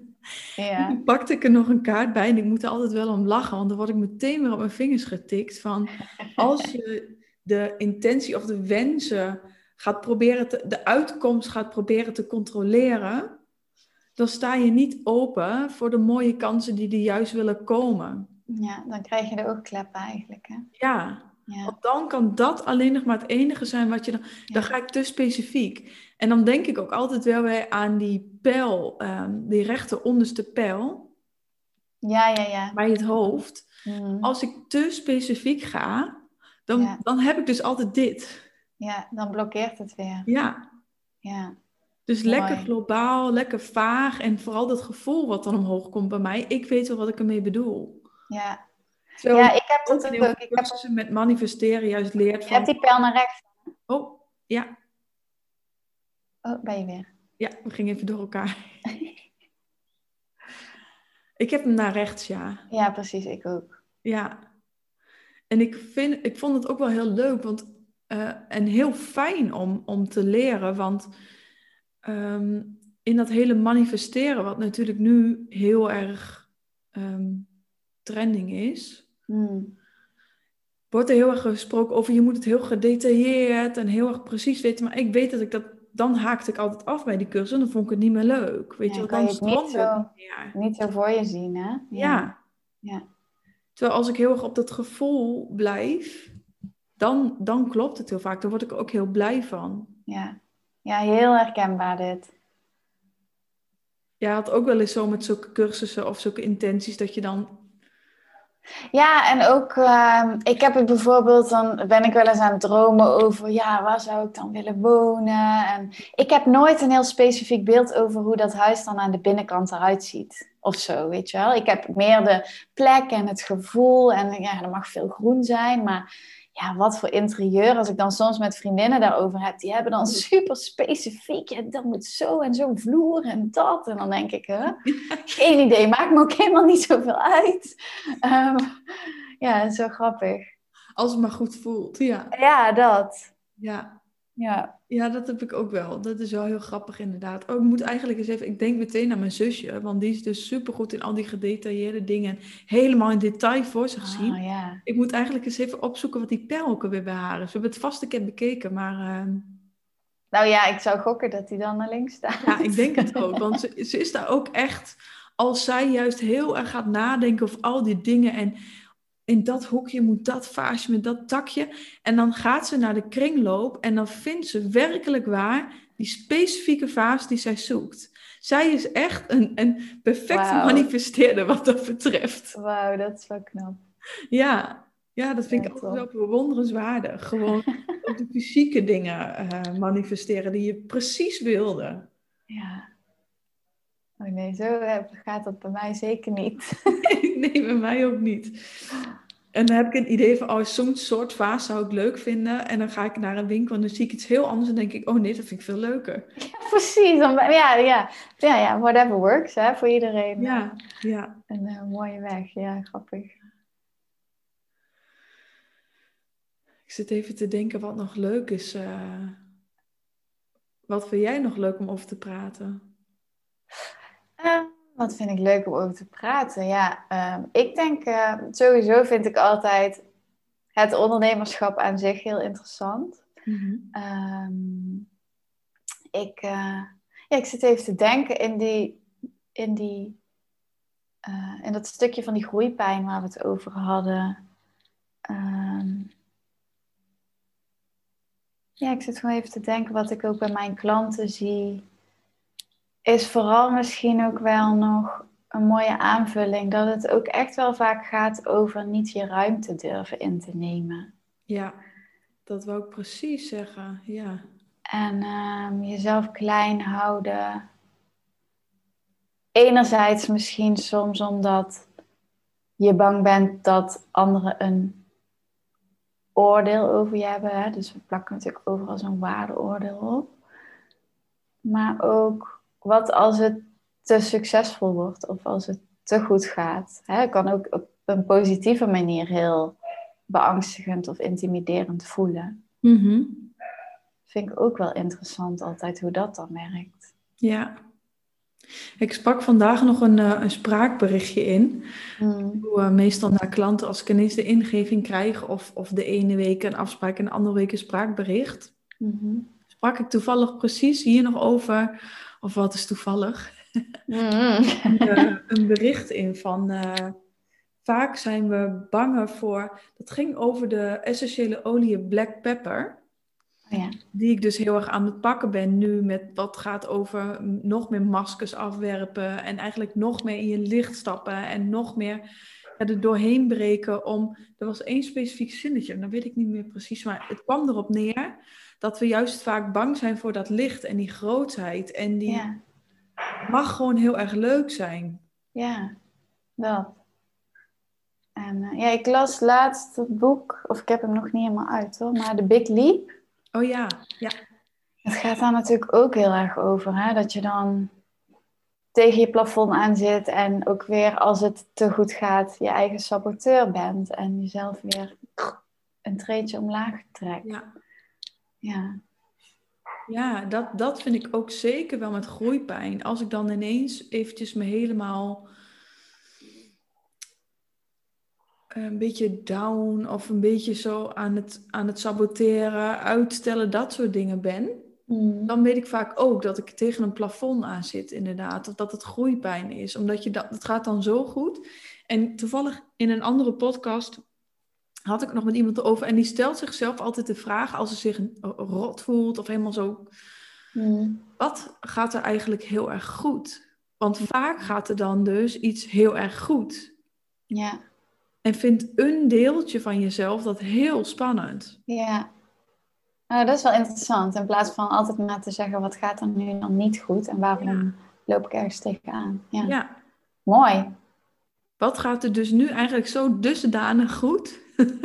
Ja. Toen pakte ik er nog een kaart bij en ik moet er altijd wel om lachen, want dan word ik meteen weer op mijn vingers getikt van als je de intentie of de wensen gaat proberen, te, de uitkomst gaat proberen te controleren, dan sta je niet open voor de mooie kansen die er juist willen komen. Ja, dan krijg je er ook kleppen eigenlijk. Hè? Ja, ja. Want dan kan dat alleen nog maar het enige zijn wat je dan. Dan ga ik te specifiek. En dan denk ik ook altijd wel weer aan die pijl, um, die rechter onderste pijl. Ja, ja, ja. Bij het hoofd. Mm. Als ik te specifiek ga, dan, dan heb ik dus altijd dit. Ja, dan blokkeert het weer. Ja. Ja. Dus lekker globaal, lekker vaag. En vooral dat gevoel wat dan omhoog komt bij mij. Ik weet wel wat ik ermee bedoel. Ja, ja, ik heb dat ook. Ik heb met manifesteren juist leert van... Je hebt die pijl naar rechts. Oh, ja. Oh, ben je weer? Ja, we gingen even door elkaar. ik heb hem naar rechts, ja. Ja, precies, ik ook. Ja. en ik, vind, ik vond het ook wel heel leuk want, eh, en heel fijn om, om te leren. Want ehm, in dat hele manifesteren, wat natuurlijk nu heel erg ehm, trending is, Hmm. wordt er heel erg gesproken over je moet het heel gedetailleerd en heel erg precies weten. Maar ik weet dat ik dat, dan haakte ik altijd af bij die cursus en dan vond ik het niet meer leuk. Weet Ja, je, dan je het niet meer. Niet zo voor je zien, hè? Ja. Ja. Terwijl als ik heel erg op dat gevoel blijf, dan, dan klopt het heel vaak. Daar word ik ook heel blij van. Ja. ja, heel herkenbaar dit. Ja, had ook wel eens zo met zulke cursussen of zulke intenties dat je dan... Ja, en ook, ehm, ik heb het bijvoorbeeld, dan ben ik wel eens aan het dromen over, ja, waar zou ik dan willen wonen? En ik heb nooit een heel specifiek beeld over hoe dat huis dan aan de binnenkant eruit ziet. Of zo, weet je wel. Ik heb meer de plek en het gevoel en ja, er mag veel groen zijn, maar ja, wat voor interieur, als ik dan soms met vriendinnen daarover heb, die hebben dan super specifiek, ja, dat moet zo en zo vloer en dat. En dan denk ik, hè? Geen idee, maakt me ook helemaal niet zoveel uit. Ehm, ja, zo grappig. Als het maar goed voelt. Ja, Ja, dat. ja. Ja. ja dat heb ik ook wel. Dat is wel heel grappig inderdaad. Oh, ik moet eigenlijk eens even... Ik denk meteen aan mijn zusje. Want die is dus supergoed in al die gedetailleerde dingen. Helemaal in detail voor zich zien. Oh, ja. Ik moet eigenlijk eens even opzoeken wat die pijl ook alweer bij haar is. We hebben het vast een keer bekeken, maar... ehm, Nou ja, ik zou gokken dat hij dan naar links staat. Ja, ik denk het ook. Want ze, ze is daar ook echt, als zij juist heel erg gaat nadenken over al die dingen. En in dat hoekje moet dat vaasje met dat takje. En dan gaat ze naar de kringloop en dan vindt ze werkelijk waar die specifieke vaas die zij zoekt. Zij is echt een, een perfecte Wauw. manifesteerder wat dat betreft. Wauw, dat is wel knap. Ja, ja dat vind ik altijd wel bewonderenswaardig. Gewoon de fysieke dingen eh, manifesteren die je precies wilde. Ja. Oh nee, zo eh, gaat dat bij mij zeker niet. Nee, bij mij ook niet. En dan heb ik een idee van, oh, zo'n soort vaas zou ik leuk vinden. En dan ga ik naar een winkel en dan zie ik iets heel anders en denk ik, oh nee, dat vind ik veel leuker. Precies. Dan, ben- ja, ja. ja, ja, whatever works hè, voor iedereen. Ja, ja. Een eh, mooie weg. Ja, grappig. Ik zit even te denken wat nog leuk is. eh. wat vind jij nog leuk om over te praten? Eh, wat vind ik leuk om over te praten? Ja, ehm, ik denk eh, sowieso vind ik altijd het ondernemerschap aan zich heel interessant. Ehm, ik, eh, ja, ik zit even te denken in, die, in, die, eh, in dat stukje van die groeipijn waar we het over hadden. Ehm, ja, ik zit gewoon even te denken wat ik ook bij mijn klanten zie. Is vooral misschien ook wel nog een mooie aanvulling. Dat het ook echt wel vaak gaat over niet je ruimte durven in te nemen. Ja, dat wou ik precies zeggen. Ja, En ehm, jezelf klein houden. Enerzijds misschien soms omdat je bang bent dat anderen een oordeel over je hebben. Hè? Dus we plakken natuurlijk overal zo'n waardeoordeel op. Maar ook wat als het te succesvol wordt of als het te goed gaat. Hè? Het kan ook op een positieve manier heel beangstigend of intimiderend voelen. Vind ik ook wel interessant altijd hoe dat dan werkt. ja. Ik sprak vandaag nog een, eh, een spraakberichtje in. Hmm. Doe, eh, meestal naar klanten als ik ineens de ingeving krijg of, of de ene week een afspraak en de andere week een spraakbericht. Mhm. Sprak ik toevallig precies hier nog over, of wat is toevallig, eh, een bericht in van eh, vaak zijn we banger voor, dat ging over de essentiële olie black pepper. Oh ja. Die ik dus heel erg aan het pakken ben nu met wat gaat over nog meer maskers afwerpen en eigenlijk nog meer in je licht stappen en nog meer ja, er doorheen breken om... Er was één specifiek zinnetje, dat weet ik niet meer precies, maar het kwam erop neer dat we juist vaak bang zijn voor dat licht en die grootheid en die ja, mag gewoon heel erg leuk zijn. ja, dat. En eh, ja, ik las laatst het boek, of ik heb hem nog niet helemaal uit hoor, maar The Big Leap. Oh ja, ja, Het gaat daar natuurlijk ook heel erg over, hè? dat je dan tegen je plafond aan zit en ook weer als het te goed gaat, je eigen saboteur bent en jezelf weer een treetje omlaag trekt. Ja, Ja. ja dat, dat vind ik ook zeker wel met groeipijn. Als ik dan ineens eventjes me helemaal een beetje down of een beetje zo aan het, aan het saboteren, uitstellen, dat soort dingen ben, Mm. dan weet ik vaak ook dat ik tegen een plafond aan zit, inderdaad. Of dat het groeipijn is. Omdat je dat, het gaat dan zo goed. En toevallig in een andere podcast had ik nog met iemand over. En die stelt zichzelf altijd de vraag, als ze zich rot voelt of helemaal zo... Mm. Wat gaat er eigenlijk heel erg goed? Want vaak gaat er dan dus iets heel erg goed. Ja. En vindt een deeltje van jezelf dat heel spannend. Ja. Nou, dat is wel interessant. In plaats van altijd maar te zeggen, wat gaat er nu dan niet goed en waarom Ja. loop ik ergens tegenaan? Ja. Ja. Mooi. Wat gaat er dus nu eigenlijk zo dusdanig goed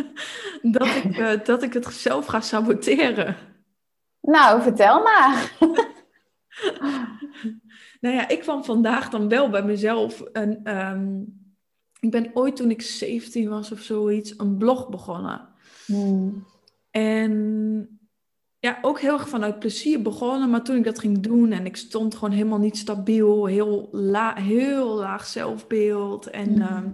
dat ik, eh, dat ik het zelf ga saboteren? Nou, vertel maar. Nou ja, ik kwam vandaag dan wel bij mezelf. Een, ehm, ik ben ooit toen ik 17 was of zoiets een blog begonnen. Hmm. En ja, ook heel erg vanuit plezier begonnen. Maar toen ik dat ging doen en ik stond gewoon helemaal niet stabiel, heel, la heel laag zelfbeeld. En Mhm. ehm,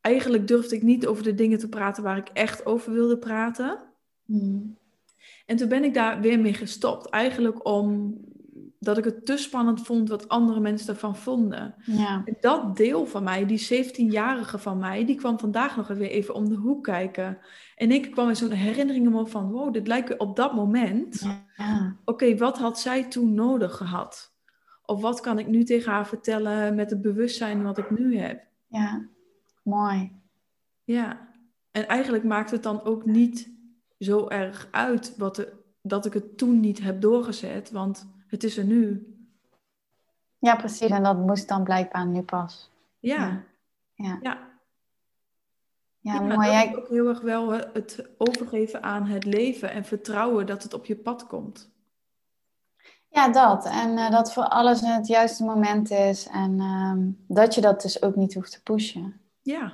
eigenlijk durfde ik niet over de dingen te praten waar ik echt over wilde praten. Hmm. En toen ben ik daar weer mee gestopt. Eigenlijk omdat ik het te spannend vond wat andere mensen ervan vonden. Ja. En dat deel van mij, die 17-jarige van mij, die kwam vandaag nog weer even om de hoek kijken. En ik kwam in zo'n herinnering op van, wow, dit lijkt op dat moment. Ja. Oké, wat had zij toen nodig gehad? Of wat kan ik nu tegen haar vertellen met het bewustzijn wat ik nu heb? Ja. Mooi. Ja. En eigenlijk maakt het dan ook niet zo erg uit wat de, dat ik het toen niet heb doorgezet, want het is er nu. Ja, precies. En dat moest dan blijkbaar nu pas. Ja, Ja. ja. Ja, Ja, mooi. Jij- ook heel erg wel het overgeven aan het leven en vertrouwen dat het op je pad komt. Ja, dat. En eh, dat voor alles het juiste moment is. En ehm, dat je dat dus ook niet hoeft te pushen. Ja,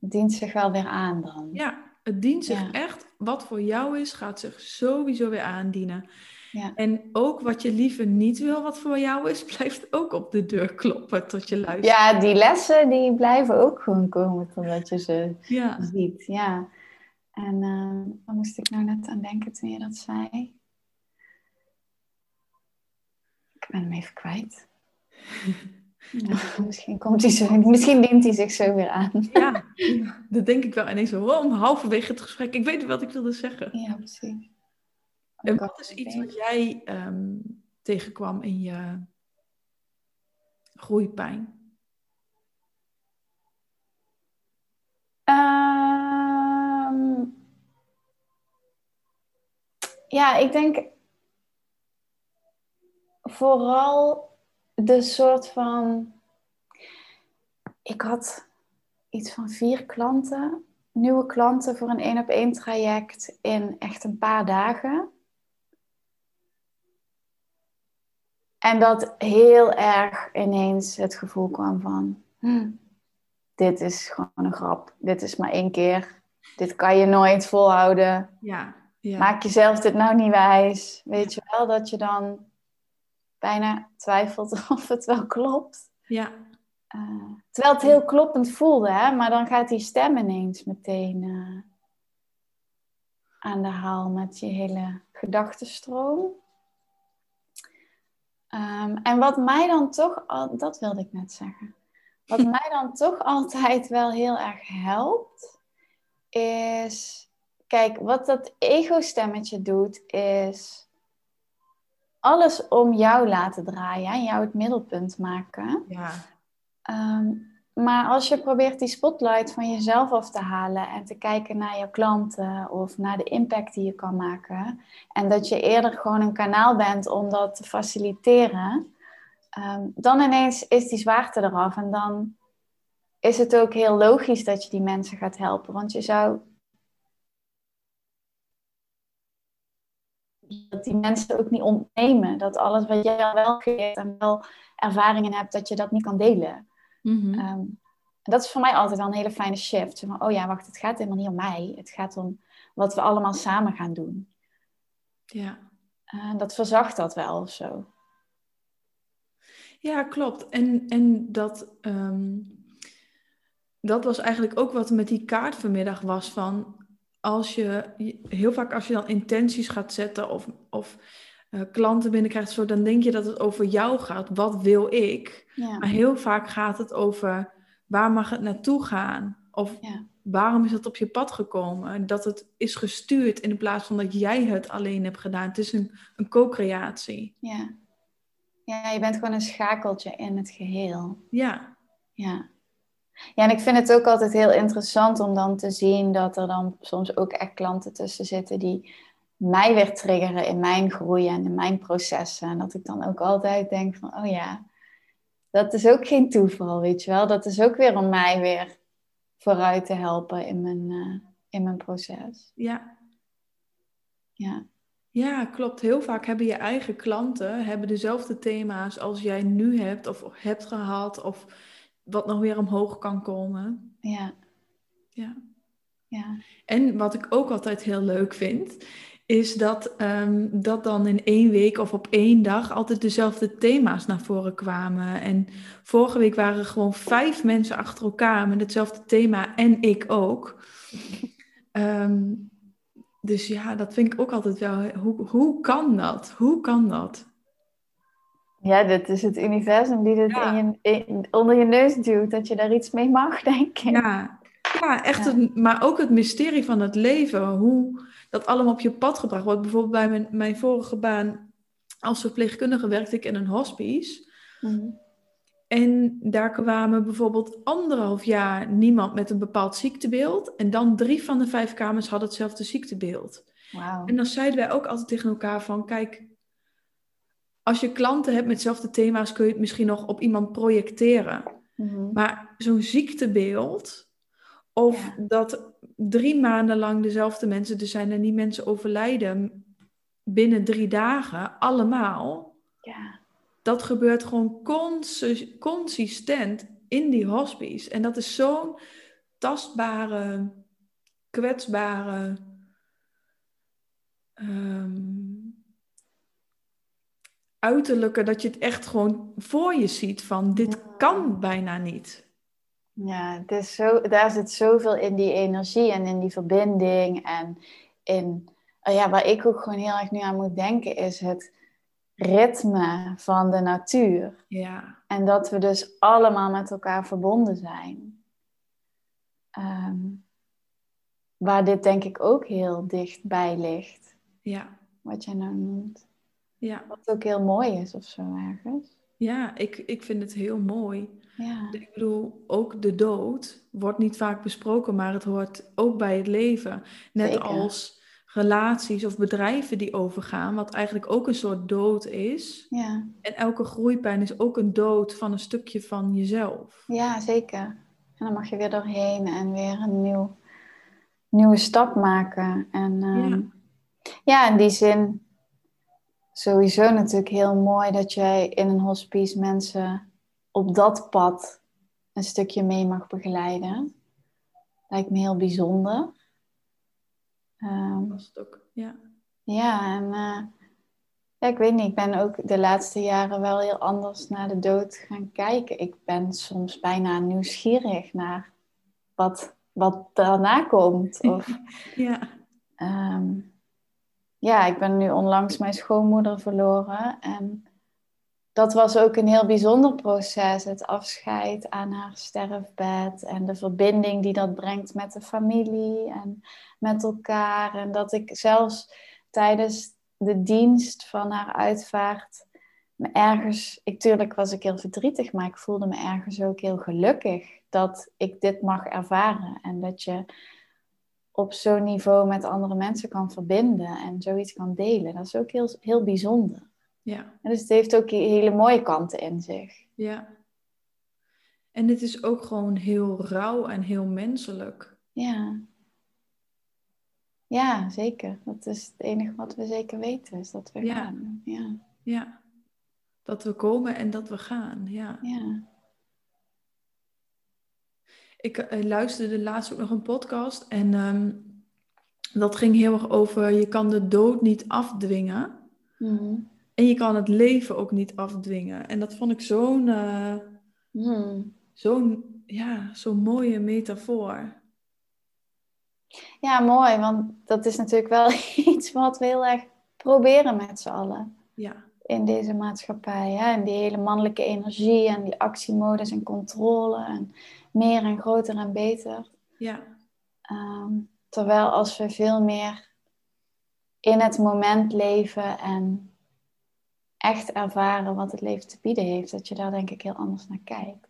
Het dient zich wel weer aan dan. ja. Het dient zich Ja. echt, wat voor jou is, gaat zich sowieso weer aandienen. Ja. En ook wat je liever niet wil, wat voor jou is, blijft ook op de deur kloppen tot je luistert. Ja, die lessen die blijven ook gewoon komen totdat je ze Ja. ziet. Ja. En waar moest ik nou net aan denken toen je dat zei? Ik ben hem even kwijt. Ja, misschien, komt hij zo, misschien dient hij zich zo weer aan. Ja, dat denk ik wel. En ineens zo, wow, halverwege het gesprek, ik weet wat ik wilde zeggen. Ja, precies. En wat is iets wat jij ehm, tegenkwam in je groeipijn? Ehm, ja, ik denk vooral de soort van. Ik had iets van vier klanten, nieuwe klanten voor een één op één traject in echt een paar dagen. En dat heel erg ineens het gevoel kwam van. hm, dit is gewoon een grap. Dit is maar één keer. Dit kan je nooit volhouden. Ja, ja. Maak jezelf dit nou niet wijs. Weet je wel dat je dan bijna twijfelt of het wel klopt. ja. Eh, terwijl het heel kloppend voelde, hè? maar dan gaat die stem ineens meteen eh, aan de haal met je hele gedachtenstroom. Ehm, en wat mij dan toch, al, dat wilde ik net zeggen, wat mij dan toch altijd wel heel erg helpt, is, kijk, wat dat ego-stemmetje doet, is alles om jou laten draaien en jou het middelpunt maken. ja. Ehm, maar als je probeert die spotlight van jezelf af te halen en te kijken naar je klanten of naar de impact die je kan maken, en dat je eerder gewoon een kanaal bent om dat te faciliteren, ehm, dan ineens is die zwaarte eraf en dan is het ook heel logisch dat je die mensen gaat helpen. Want je zou dat die mensen ook niet ontnemen. Dat alles wat jij wel geleerd en wel ervaringen hebt, dat je dat niet kan delen. Mhm. Ehm, en dat is voor mij altijd wel een hele fijne shift. Van, oh ja, wacht, het gaat helemaal niet om mij. Het gaat om wat we allemaal samen gaan doen. ja. Eh, dat verzacht dat wel of zo. Ja, klopt. En, en dat, ehm, dat was eigenlijk ook wat met die kaart vanmiddag was van als je heel vaak als je dan intenties gaat zetten of, of eh, klanten binnenkrijgt, zo, dan denk je dat het over jou gaat. Wat wil ik? Ja, Maar heel vaak gaat het over waar mag het naartoe gaan? Of ja, waarom is het op je pad gekomen? Dat het is gestuurd in plaats van dat jij het alleen hebt gedaan. Het is een, een co-creatie. ja. Ja, je bent gewoon een schakeltje in het geheel. Ja, Ja. Ja, en ik vind het ook altijd heel interessant om dan te zien dat er dan soms ook echt klanten tussen zitten die mij weer triggeren in mijn groei en in mijn processen. En dat ik dan ook altijd denk van, oh ja, dat is ook geen toeval, weet je wel. Dat is ook weer om mij weer vooruit te helpen in mijn, eh, in mijn proces. ja. Ja, Ja, klopt. Heel vaak hebben je eigen klanten hebben dezelfde thema's als jij nu hebt of hebt gehad of wat nog weer omhoog kan komen. ja, Ja. ja. En wat ik ook altijd heel leuk vind, is dat, ehm, dat dan in één week of op één dag altijd dezelfde thema's naar voren kwamen. En vorige week waren er gewoon vijf mensen achter elkaar met hetzelfde thema en ik ook. Ehm, dus ja, dat vind ik ook altijd wel. Hoe, hoe kan dat? Hoe kan dat? Ja, dit is het universum die dit Ja. in je, in- onder je neus duwt, dat je daar iets mee mag, denk ik. Ja, ja echt. Ja. Het, maar ook het mysterie van het leven. Hoe dat allemaal op je pad gebracht wordt. Bijvoorbeeld bij mijn, mijn vorige baan als verpleegkundige werkte ik in een hospice. Mhm. En daar kwamen bijvoorbeeld anderhalf jaar niemand met een bepaald ziektebeeld. En dan drie van de vijf kamers hadden hetzelfde ziektebeeld. En dan zeiden wij ook altijd tegen elkaar van, kijk, als je klanten hebt met dezelfde thema's, kun je het misschien nog op iemand projecteren. Mhm. Maar zo'n ziektebeeld, of Ja. dat drie maanden lang dezelfde mensen er zijn en die mensen overlijden binnen drie dagen, allemaal, Ja. dat gebeurt gewoon consi- consistent in die hospice. En dat is zo'n tastbare, kwetsbare. ehm, uiterlijke dat je het echt gewoon voor je ziet van dit kan bijna niet. Ja, het is zo, daar zit zoveel in die energie en in die verbinding. En in, oh ja, waar ik ook gewoon heel erg nu aan moet denken, is het ritme van de natuur. Ja, En dat we dus allemaal met elkaar verbonden zijn. Ehm, waar dit denk ik ook heel dichtbij ligt, ja, wat jij nou noemt. ja. Wat ook heel mooi is of zo ergens. Ja, ik, ik vind het heel mooi. Ja, Ik bedoel, ook de dood wordt niet vaak besproken, maar het hoort ook bij het leven. Net Zeker. als relaties of bedrijven die overgaan, wat eigenlijk ook een soort dood is. ja. En elke groeipijn is ook een dood van een stukje van jezelf. ja zeker. En dan mag je weer doorheen en weer een nieuw, nieuwe stap maken. En ehm, Ja. ja, in die zin sowieso natuurlijk heel mooi dat jij in een hospice mensen op dat pad een stukje mee mag begeleiden. Lijkt me heel bijzonder. Ehm, Was het ook, ja. ja, en eh, ja, ik weet niet, ik ben ook de laatste jaren wel heel anders naar de dood gaan kijken. Ik ben soms bijna nieuwsgierig naar wat, wat daarna komt. Of, Ja, Ehm, ja, ik ben nu onlangs mijn schoonmoeder verloren. En dat was ook een heel bijzonder proces. Het afscheid aan haar sterfbed. En de verbinding die dat brengt met de familie en met elkaar. En dat ik zelfs tijdens de dienst van haar uitvaart me ergens... Ik, tuurlijk was ik heel verdrietig, maar ik voelde me ergens ook heel gelukkig dat ik dit mag ervaren. En dat je op zo'n niveau met andere mensen kan verbinden en zoiets kan delen. Dat is ook heel, heel bijzonder. ja, En dus het heeft ook hele mooie kanten in zich. ja. En het is ook gewoon heel rauw en heel menselijk. Ja, Ja, zeker. Dat is het enige wat we zeker weten, is dat we Ja. gaan. Ja. Ja. Dat we komen en dat we gaan. Ja. ja. Ik eh, luisterde laatst ook nog een podcast en ehm, dat ging heel erg over je kan de dood niet afdwingen Mhm. en je kan het leven ook niet afdwingen. En dat vond ik zo'n eh, Mhm. zo'n ja, zo'n mooie metafoor. Ja, mooi, want dat is natuurlijk wel iets wat we heel erg proberen met z'n allen Ja, in deze maatschappij. Hè? En die hele mannelijke energie en die actiemodus en controle en meer en groter en beter. ja, Ehm, terwijl als we veel meer in het moment leven en echt ervaren wat het leven te bieden heeft, dat je daar denk ik heel anders naar kijkt.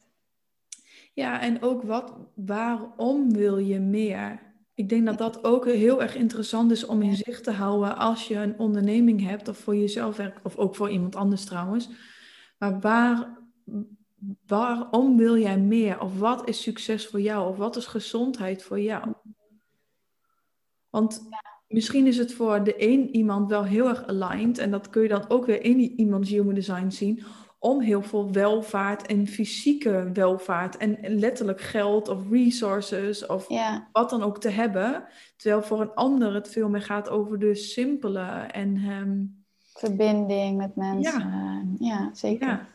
ja. En ook wat, waarom wil je meer? Ik denk dat dat ook heel erg interessant is om in zicht te houden als je een onderneming hebt of voor jezelf werkt, of ook voor iemand anders trouwens. Maar waar, waarom wil jij meer? Of wat is succes voor jou? Of wat is gezondheid voor jou? Want misschien is het voor de een iemand wel heel erg aligned. En dat kun je dan ook weer in iemands human design zien. Om heel veel welvaart en fysieke welvaart. En letterlijk geld of resources of Ja, wat dan ook te hebben. Terwijl voor een ander het veel meer gaat over de simpele en ehm, verbinding met mensen. Ja, zeker. ja.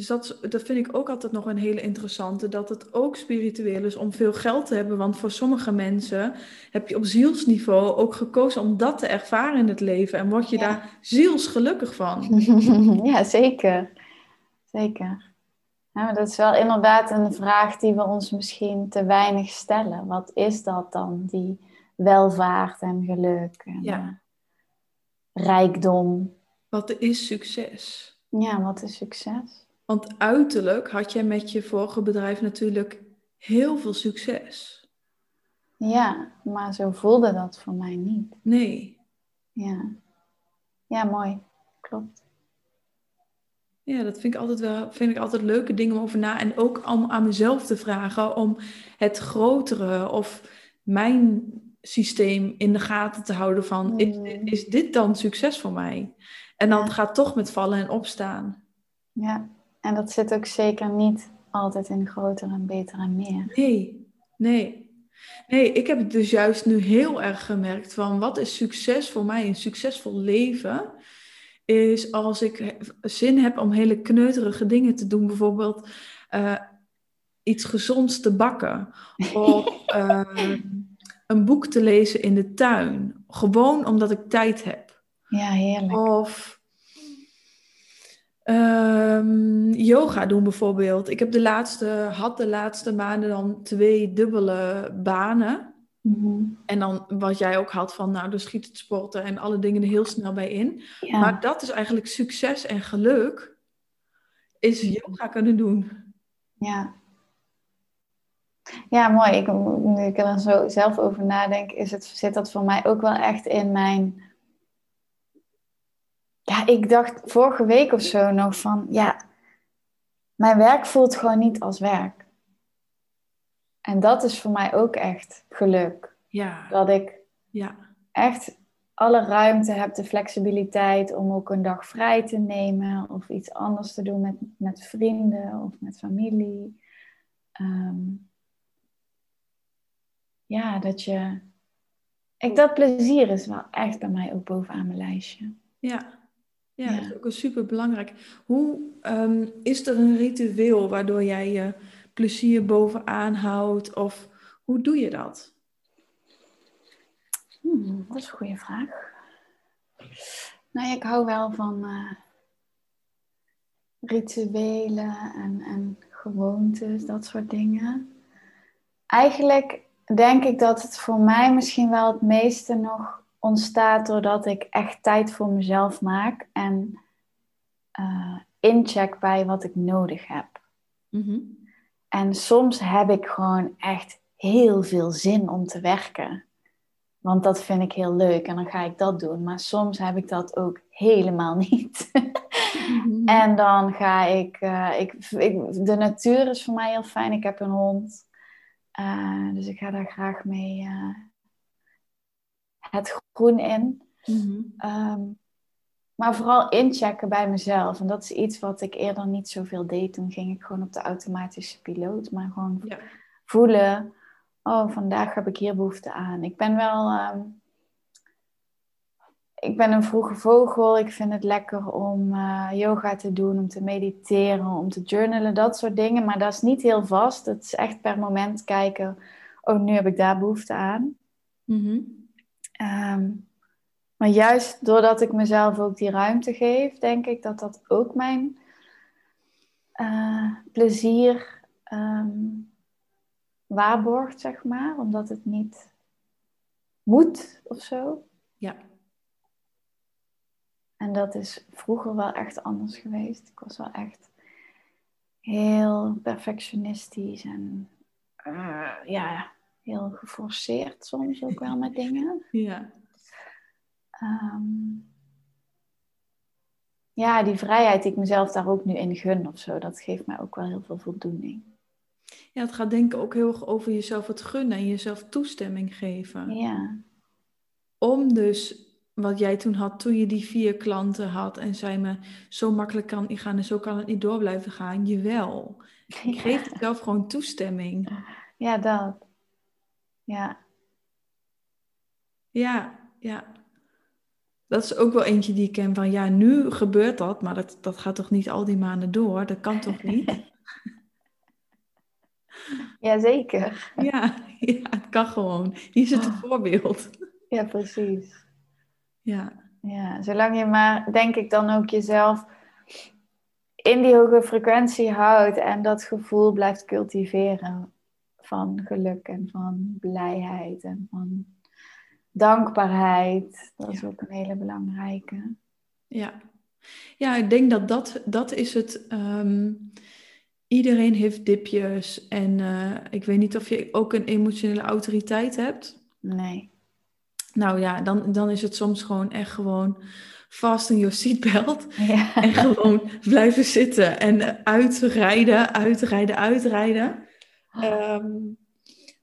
Dus dat, dat vind ik ook altijd nog een hele interessante. Dat het ook spiritueel is om veel geld te hebben. Want voor sommige mensen heb je op zielsniveau ook gekozen om dat te ervaren in het leven. En word je Ja. daar zielsgelukkig van. ja, zeker. Zeker. Ja, maar dat is wel inderdaad een vraag die we ons misschien te weinig stellen. Wat is dat dan, die welvaart en geluk en Ja. eh, rijkdom? Wat is succes? Ja, wat is succes? Want uiterlijk had jij met je vorige bedrijf natuurlijk heel veel succes. Ja, maar zo voelde dat voor mij niet. Nee. Ja, ja mooi. Klopt. Ja, dat vind ik altijd wel vind ik altijd leuke dingen om over na. En ook om aan mezelf te vragen om het grotere of mijn systeem in de gaten te houden van is, Mm. dit- is dit dan succes voor mij? En dan Ja. gaat toch met vallen en opstaan. Ja, en dat zit ook zeker niet altijd in groter en beter en meer. Nee, nee. Nee, ik heb het dus juist nu heel erg gemerkt van wat is succes voor mij? Een succesvol leven is als ik zin heb om hele kneuterige dingen te doen. Bijvoorbeeld eh, iets gezonds te bakken. Of eh, een boek te lezen in de tuin. Gewoon omdat ik tijd heb. Ja, heerlijk. Of ehm, yoga doen bijvoorbeeld. Ik heb de laatste, had de laatste maanden dan twee dubbele banen. Mhm. En dan wat jij ook had van, nou, er schiet het sporten en alle dingen er heel snel bij in. Ja. Maar dat is eigenlijk succes en geluk, is yoga kunnen doen. Ja. Ja, mooi. Ik, nu ik er dan zo zelf over nadenk, is het, zit dat voor mij ook wel echt in mijn. Ja, ik dacht vorige week of zo nog van, ja, mijn werk voelt gewoon niet als werk. En dat is voor mij ook echt geluk. Ja, Dat ik ja, echt alle ruimte heb, de flexibiliteit om ook een dag vrij te nemen of iets anders te doen met, met vrienden of met familie. Ehm, ja, dat je. Ik, dat plezier is wel echt bij mij ook bovenaan mijn lijstje. ja. Ja, Ja. dat is ook super belangrijk. Hoe ehm, is er een ritueel waardoor jij je plezier bovenaan houdt? Of hoe doe je dat? Hmm, dat is een goede vraag. Nou, ik hou wel van eh, rituelen en, en gewoontes, dat soort dingen. Eigenlijk denk ik dat het voor mij misschien wel het meeste nog ontstaat doordat ik echt tijd voor mezelf maak en eh, incheck bij wat ik nodig heb. Mhm. En soms heb ik gewoon echt heel veel zin om te werken. Want dat vind ik heel leuk en dan ga ik dat doen. Maar soms heb ik dat ook helemaal niet. Mhm. en dan ga ik, eh, ik, ik- De natuur is voor mij heel fijn. Ik heb een hond. Eh, dus ik ga daar graag mee, het groen in. Mhm. Ehm, maar vooral inchecken bij mezelf. En dat is iets wat ik eerder niet zoveel deed. Toen ging ik gewoon op de automatische piloot. Maar gewoon Ja. voelen. Oh, vandaag heb ik hier behoefte aan. Ik ben wel... ehm, ik ben een vroege vogel. Ik vind het lekker om eh, yoga te doen, om te mediteren, om te journalen, dat soort dingen. Maar dat is niet heel vast. Het is echt per moment kijken. Oh, nu heb ik daar behoefte aan. Mhm. Ehm, maar juist doordat ik mezelf ook die ruimte geef, denk ik dat dat ook mijn eh, plezier ehm, waarborgt, zeg maar. Omdat het niet moet of zo. Ja. En dat is vroeger wel echt anders geweest. Ik was wel echt heel perfectionistisch en eh, ja, heel geforceerd soms ook wel met dingen. Ja. Ehm, ja, die vrijheid die ik mezelf daar ook nu in gun of zo, dat geeft mij ook wel heel veel voldoening. Ja, het gaat denk ik ook heel erg over jezelf het gunnen en jezelf toestemming geven. Ja, Om dus wat jij toen had, toen je die vier klanten had en zei me, zo makkelijk kan niet gaan en zo kan het niet door blijven gaan. Jawel. Ik geef jezelf gewoon toestemming. ja dat. Ja, Ja, ja. Dat is ook wel eentje die ik ken van, ja, nu gebeurt dat, maar dat, dat gaat toch niet al die maanden door? Dat kan toch niet? ja zeker. Ja, ja het kan gewoon. Hier zit een voorbeeld. Ja, precies. Ja, Ja, zolang je maar, denk ik, dan ook jezelf in die hoge frequentie houdt en dat gevoel blijft cultiveren van geluk en van blijheid en van dankbaarheid. Dat is Ja. ook een hele belangrijke. ja. Ja, ik denk dat dat, dat is het. ehm, iedereen heeft dipjes en eh, ik weet niet of je ook een emotionele autoriteit hebt. Nee. Nou ja, dan, dan is het soms gewoon echt gewoon vast in your seatbelt. Ja. En gewoon blijven zitten en uitrijden, uitrijden, uitrijden. Ehm,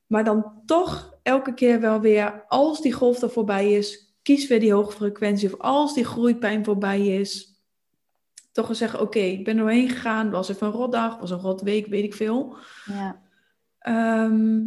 maar dan toch elke keer wel weer, als die golf er voorbij is, kies weer die hoge frequentie. Of als die groeipijn voorbij is, toch wel zeggen, oké, ik ben er doorheen gegaan. Was even een rotdag, was een rotweek, weet ik veel. Ja. Ehm,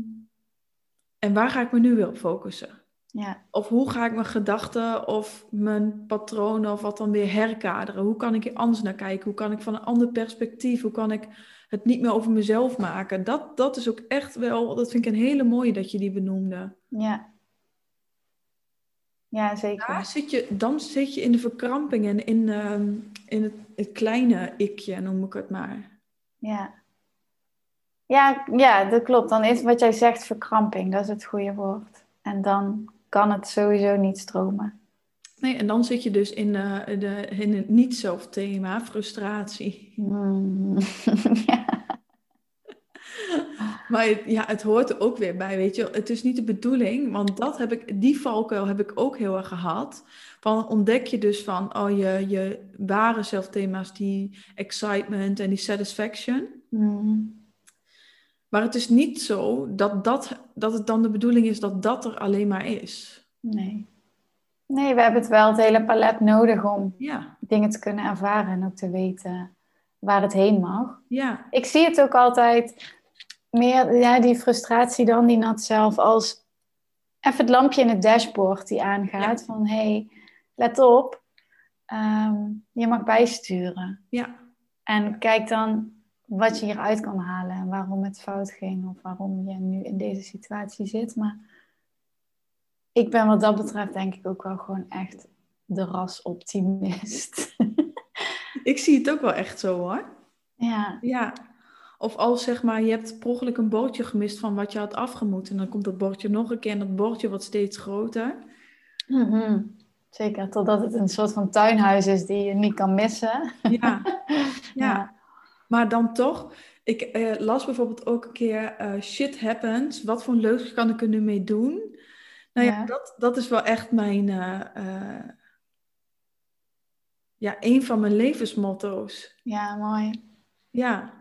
en waar ga ik me nu weer op focussen? Ja. Of hoe ga ik mijn gedachten of mijn patronen of wat dan weer herkaderen? Hoe kan ik er anders naar kijken? Hoe kan ik van een ander perspectief? Hoe kan ik het niet meer over mezelf maken? Dat, dat is ook echt wel, dat vind ik een hele mooie dat je die benoemde. Ja. Ja, zeker. Daar zit je, dan zit je in de verkramping en in, ehm, in het, het kleine ikje, noem ik het maar. Ja. Ja, ja, dat klopt. Dan is wat jij zegt verkramping, dat is het goede woord. En dan kan het sowieso niet stromen. Nee, en dan zit je dus in, eh, de, in het niet-zelf thema, frustratie. Hmm. ja. Maar het- ja, het hoort er ook weer bij, weet je. Het is niet de bedoeling, want dat heb ik, die valkuil heb ik ook heel erg gehad. Van ontdek je dus van, oh, je, je ware zelfthema's, die excitement en die satisfaction. Hmm. Maar het is niet zo dat, dat, dat het dan de bedoeling is dat dat er alleen maar is. Nee. Nee, we hebben het wel het hele palet nodig om Ja, dingen te kunnen ervaren en ook te weten waar het heen mag. ja, Ik zie het ook altijd meer, ja, die frustratie dan, die nat zelf, als even het lampje in het dashboard die aangaat. Van, hé, hey, let op, ehm, je mag bijsturen. ja, En kijk dan wat je hieruit kan halen en waarom het fout ging of waarom je nu in deze situatie zit. Maar ik ben wat dat betreft denk ik ook wel gewoon echt de rasoptimist. ik zie het ook wel echt zo hoor. ja, Ja, of als zeg maar, je hebt per ongeluk een bordje gemist van wat je had afgemoet. En dan komt dat bordje nog een keer en dat bordje wordt steeds groter. Mhm. zeker. Totdat het een soort van tuinhuis is die je niet kan missen. Ja, ja. Ja. maar dan toch. Ik eh, las bijvoorbeeld ook een keer eh, shit happens. Wat voor leuks kan ik er nu mee doen? Nou ja, Ja. Dat, dat is wel echt mijn, eh, eh, ja, een van mijn levensmotto's. Ja, mooi. Ja,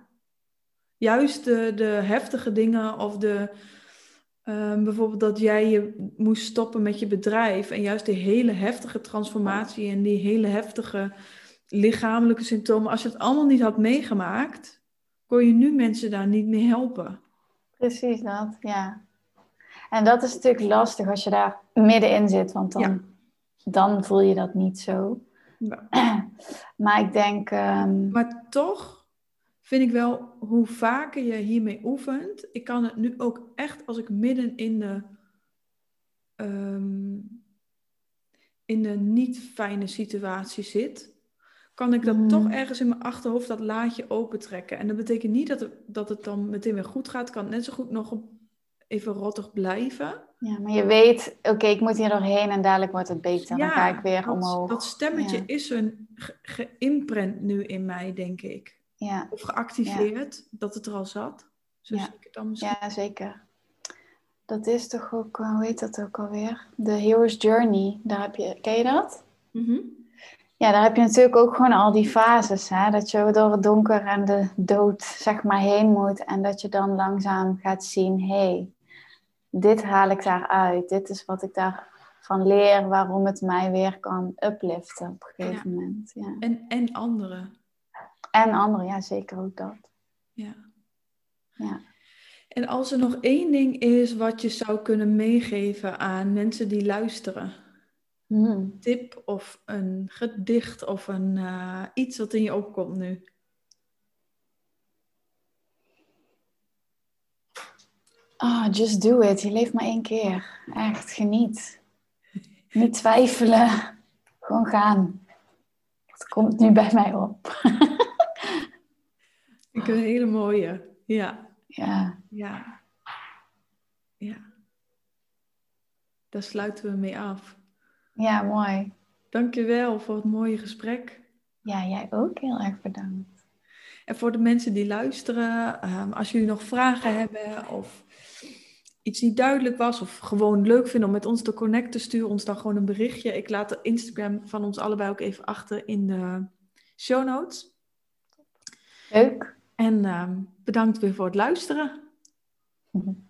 juist de, de heftige dingen of de, Ehm, bijvoorbeeld dat jij je moest stoppen met je bedrijf en juist die hele heftige transformatie en die hele heftige lichamelijke symptomen, als je het allemaal niet had meegemaakt, kon je nu mensen daar niet mee helpen. Precies dat, ja. En dat is natuurlijk lastig als je daar middenin zit, want dan, dan voel je dat niet zo. Ja. Maar ik denk. Ehm, maar toch vind ik wel hoe vaker je hiermee oefent. Ik kan het nu ook echt als ik midden in de. Ehm, in de niet fijne situatie zit, kan ik dat mm. toch ergens in mijn achterhoofd dat laadje opentrekken. En dat betekent niet dat het, dat het dan meteen weer goed gaat. Het kan net zo goed nog even rottig blijven. Ja, maar je weet, oké, ik moet hier doorheen en dadelijk wordt het beter. dan ga ik weer omhoog. Dat stemmetje is een geïmprint nu in mij, denk ik. Ja. Of geactiveerd, dat het er al zat. Zo ja. ik het dan misschien. Ja, zeker. Dat is toch ook, hoe heet dat ook alweer? De Hero's Journey. Daar heb je, ken je dat? Mm Ja, daar heb je natuurlijk ook gewoon al die fases. Hè? Dat je door het donker en de dood zeg maar heen moet. En dat je dan langzaam gaat zien, hé, hey, dit haal ik daaruit. Dit is wat ik daarvan leer, waarom het mij weer kan upliften op een gegeven moment. Ja. En, en anderen. En anderen, ja, zeker ook dat. Ja. ja. En als er nog één ding is wat je zou kunnen meegeven aan mensen die luisteren. Hmm. Tip of een gedicht of een, uh, iets wat in je opkomt nu. Oh, just do it. Je leeft maar één keer. Echt, geniet. Niet twijfelen. Gewoon gaan. Het komt nu bij mij op. Ik een hele mooie. Ja. Ja. Ja. Ja. Daar sluiten we mee af. Ja, mooi. Dankjewel voor het mooie gesprek. Ja, jij ook heel erg bedankt. En voor de mensen die luisteren, ehm, als jullie nog vragen hebben of iets niet duidelijk was of gewoon leuk vinden om met ons te connecten, stuur ons dan gewoon een berichtje. Ik laat de Instagram van ons allebei ook even achter in de show notes. Leuk. En uh, bedankt weer voor het luisteren.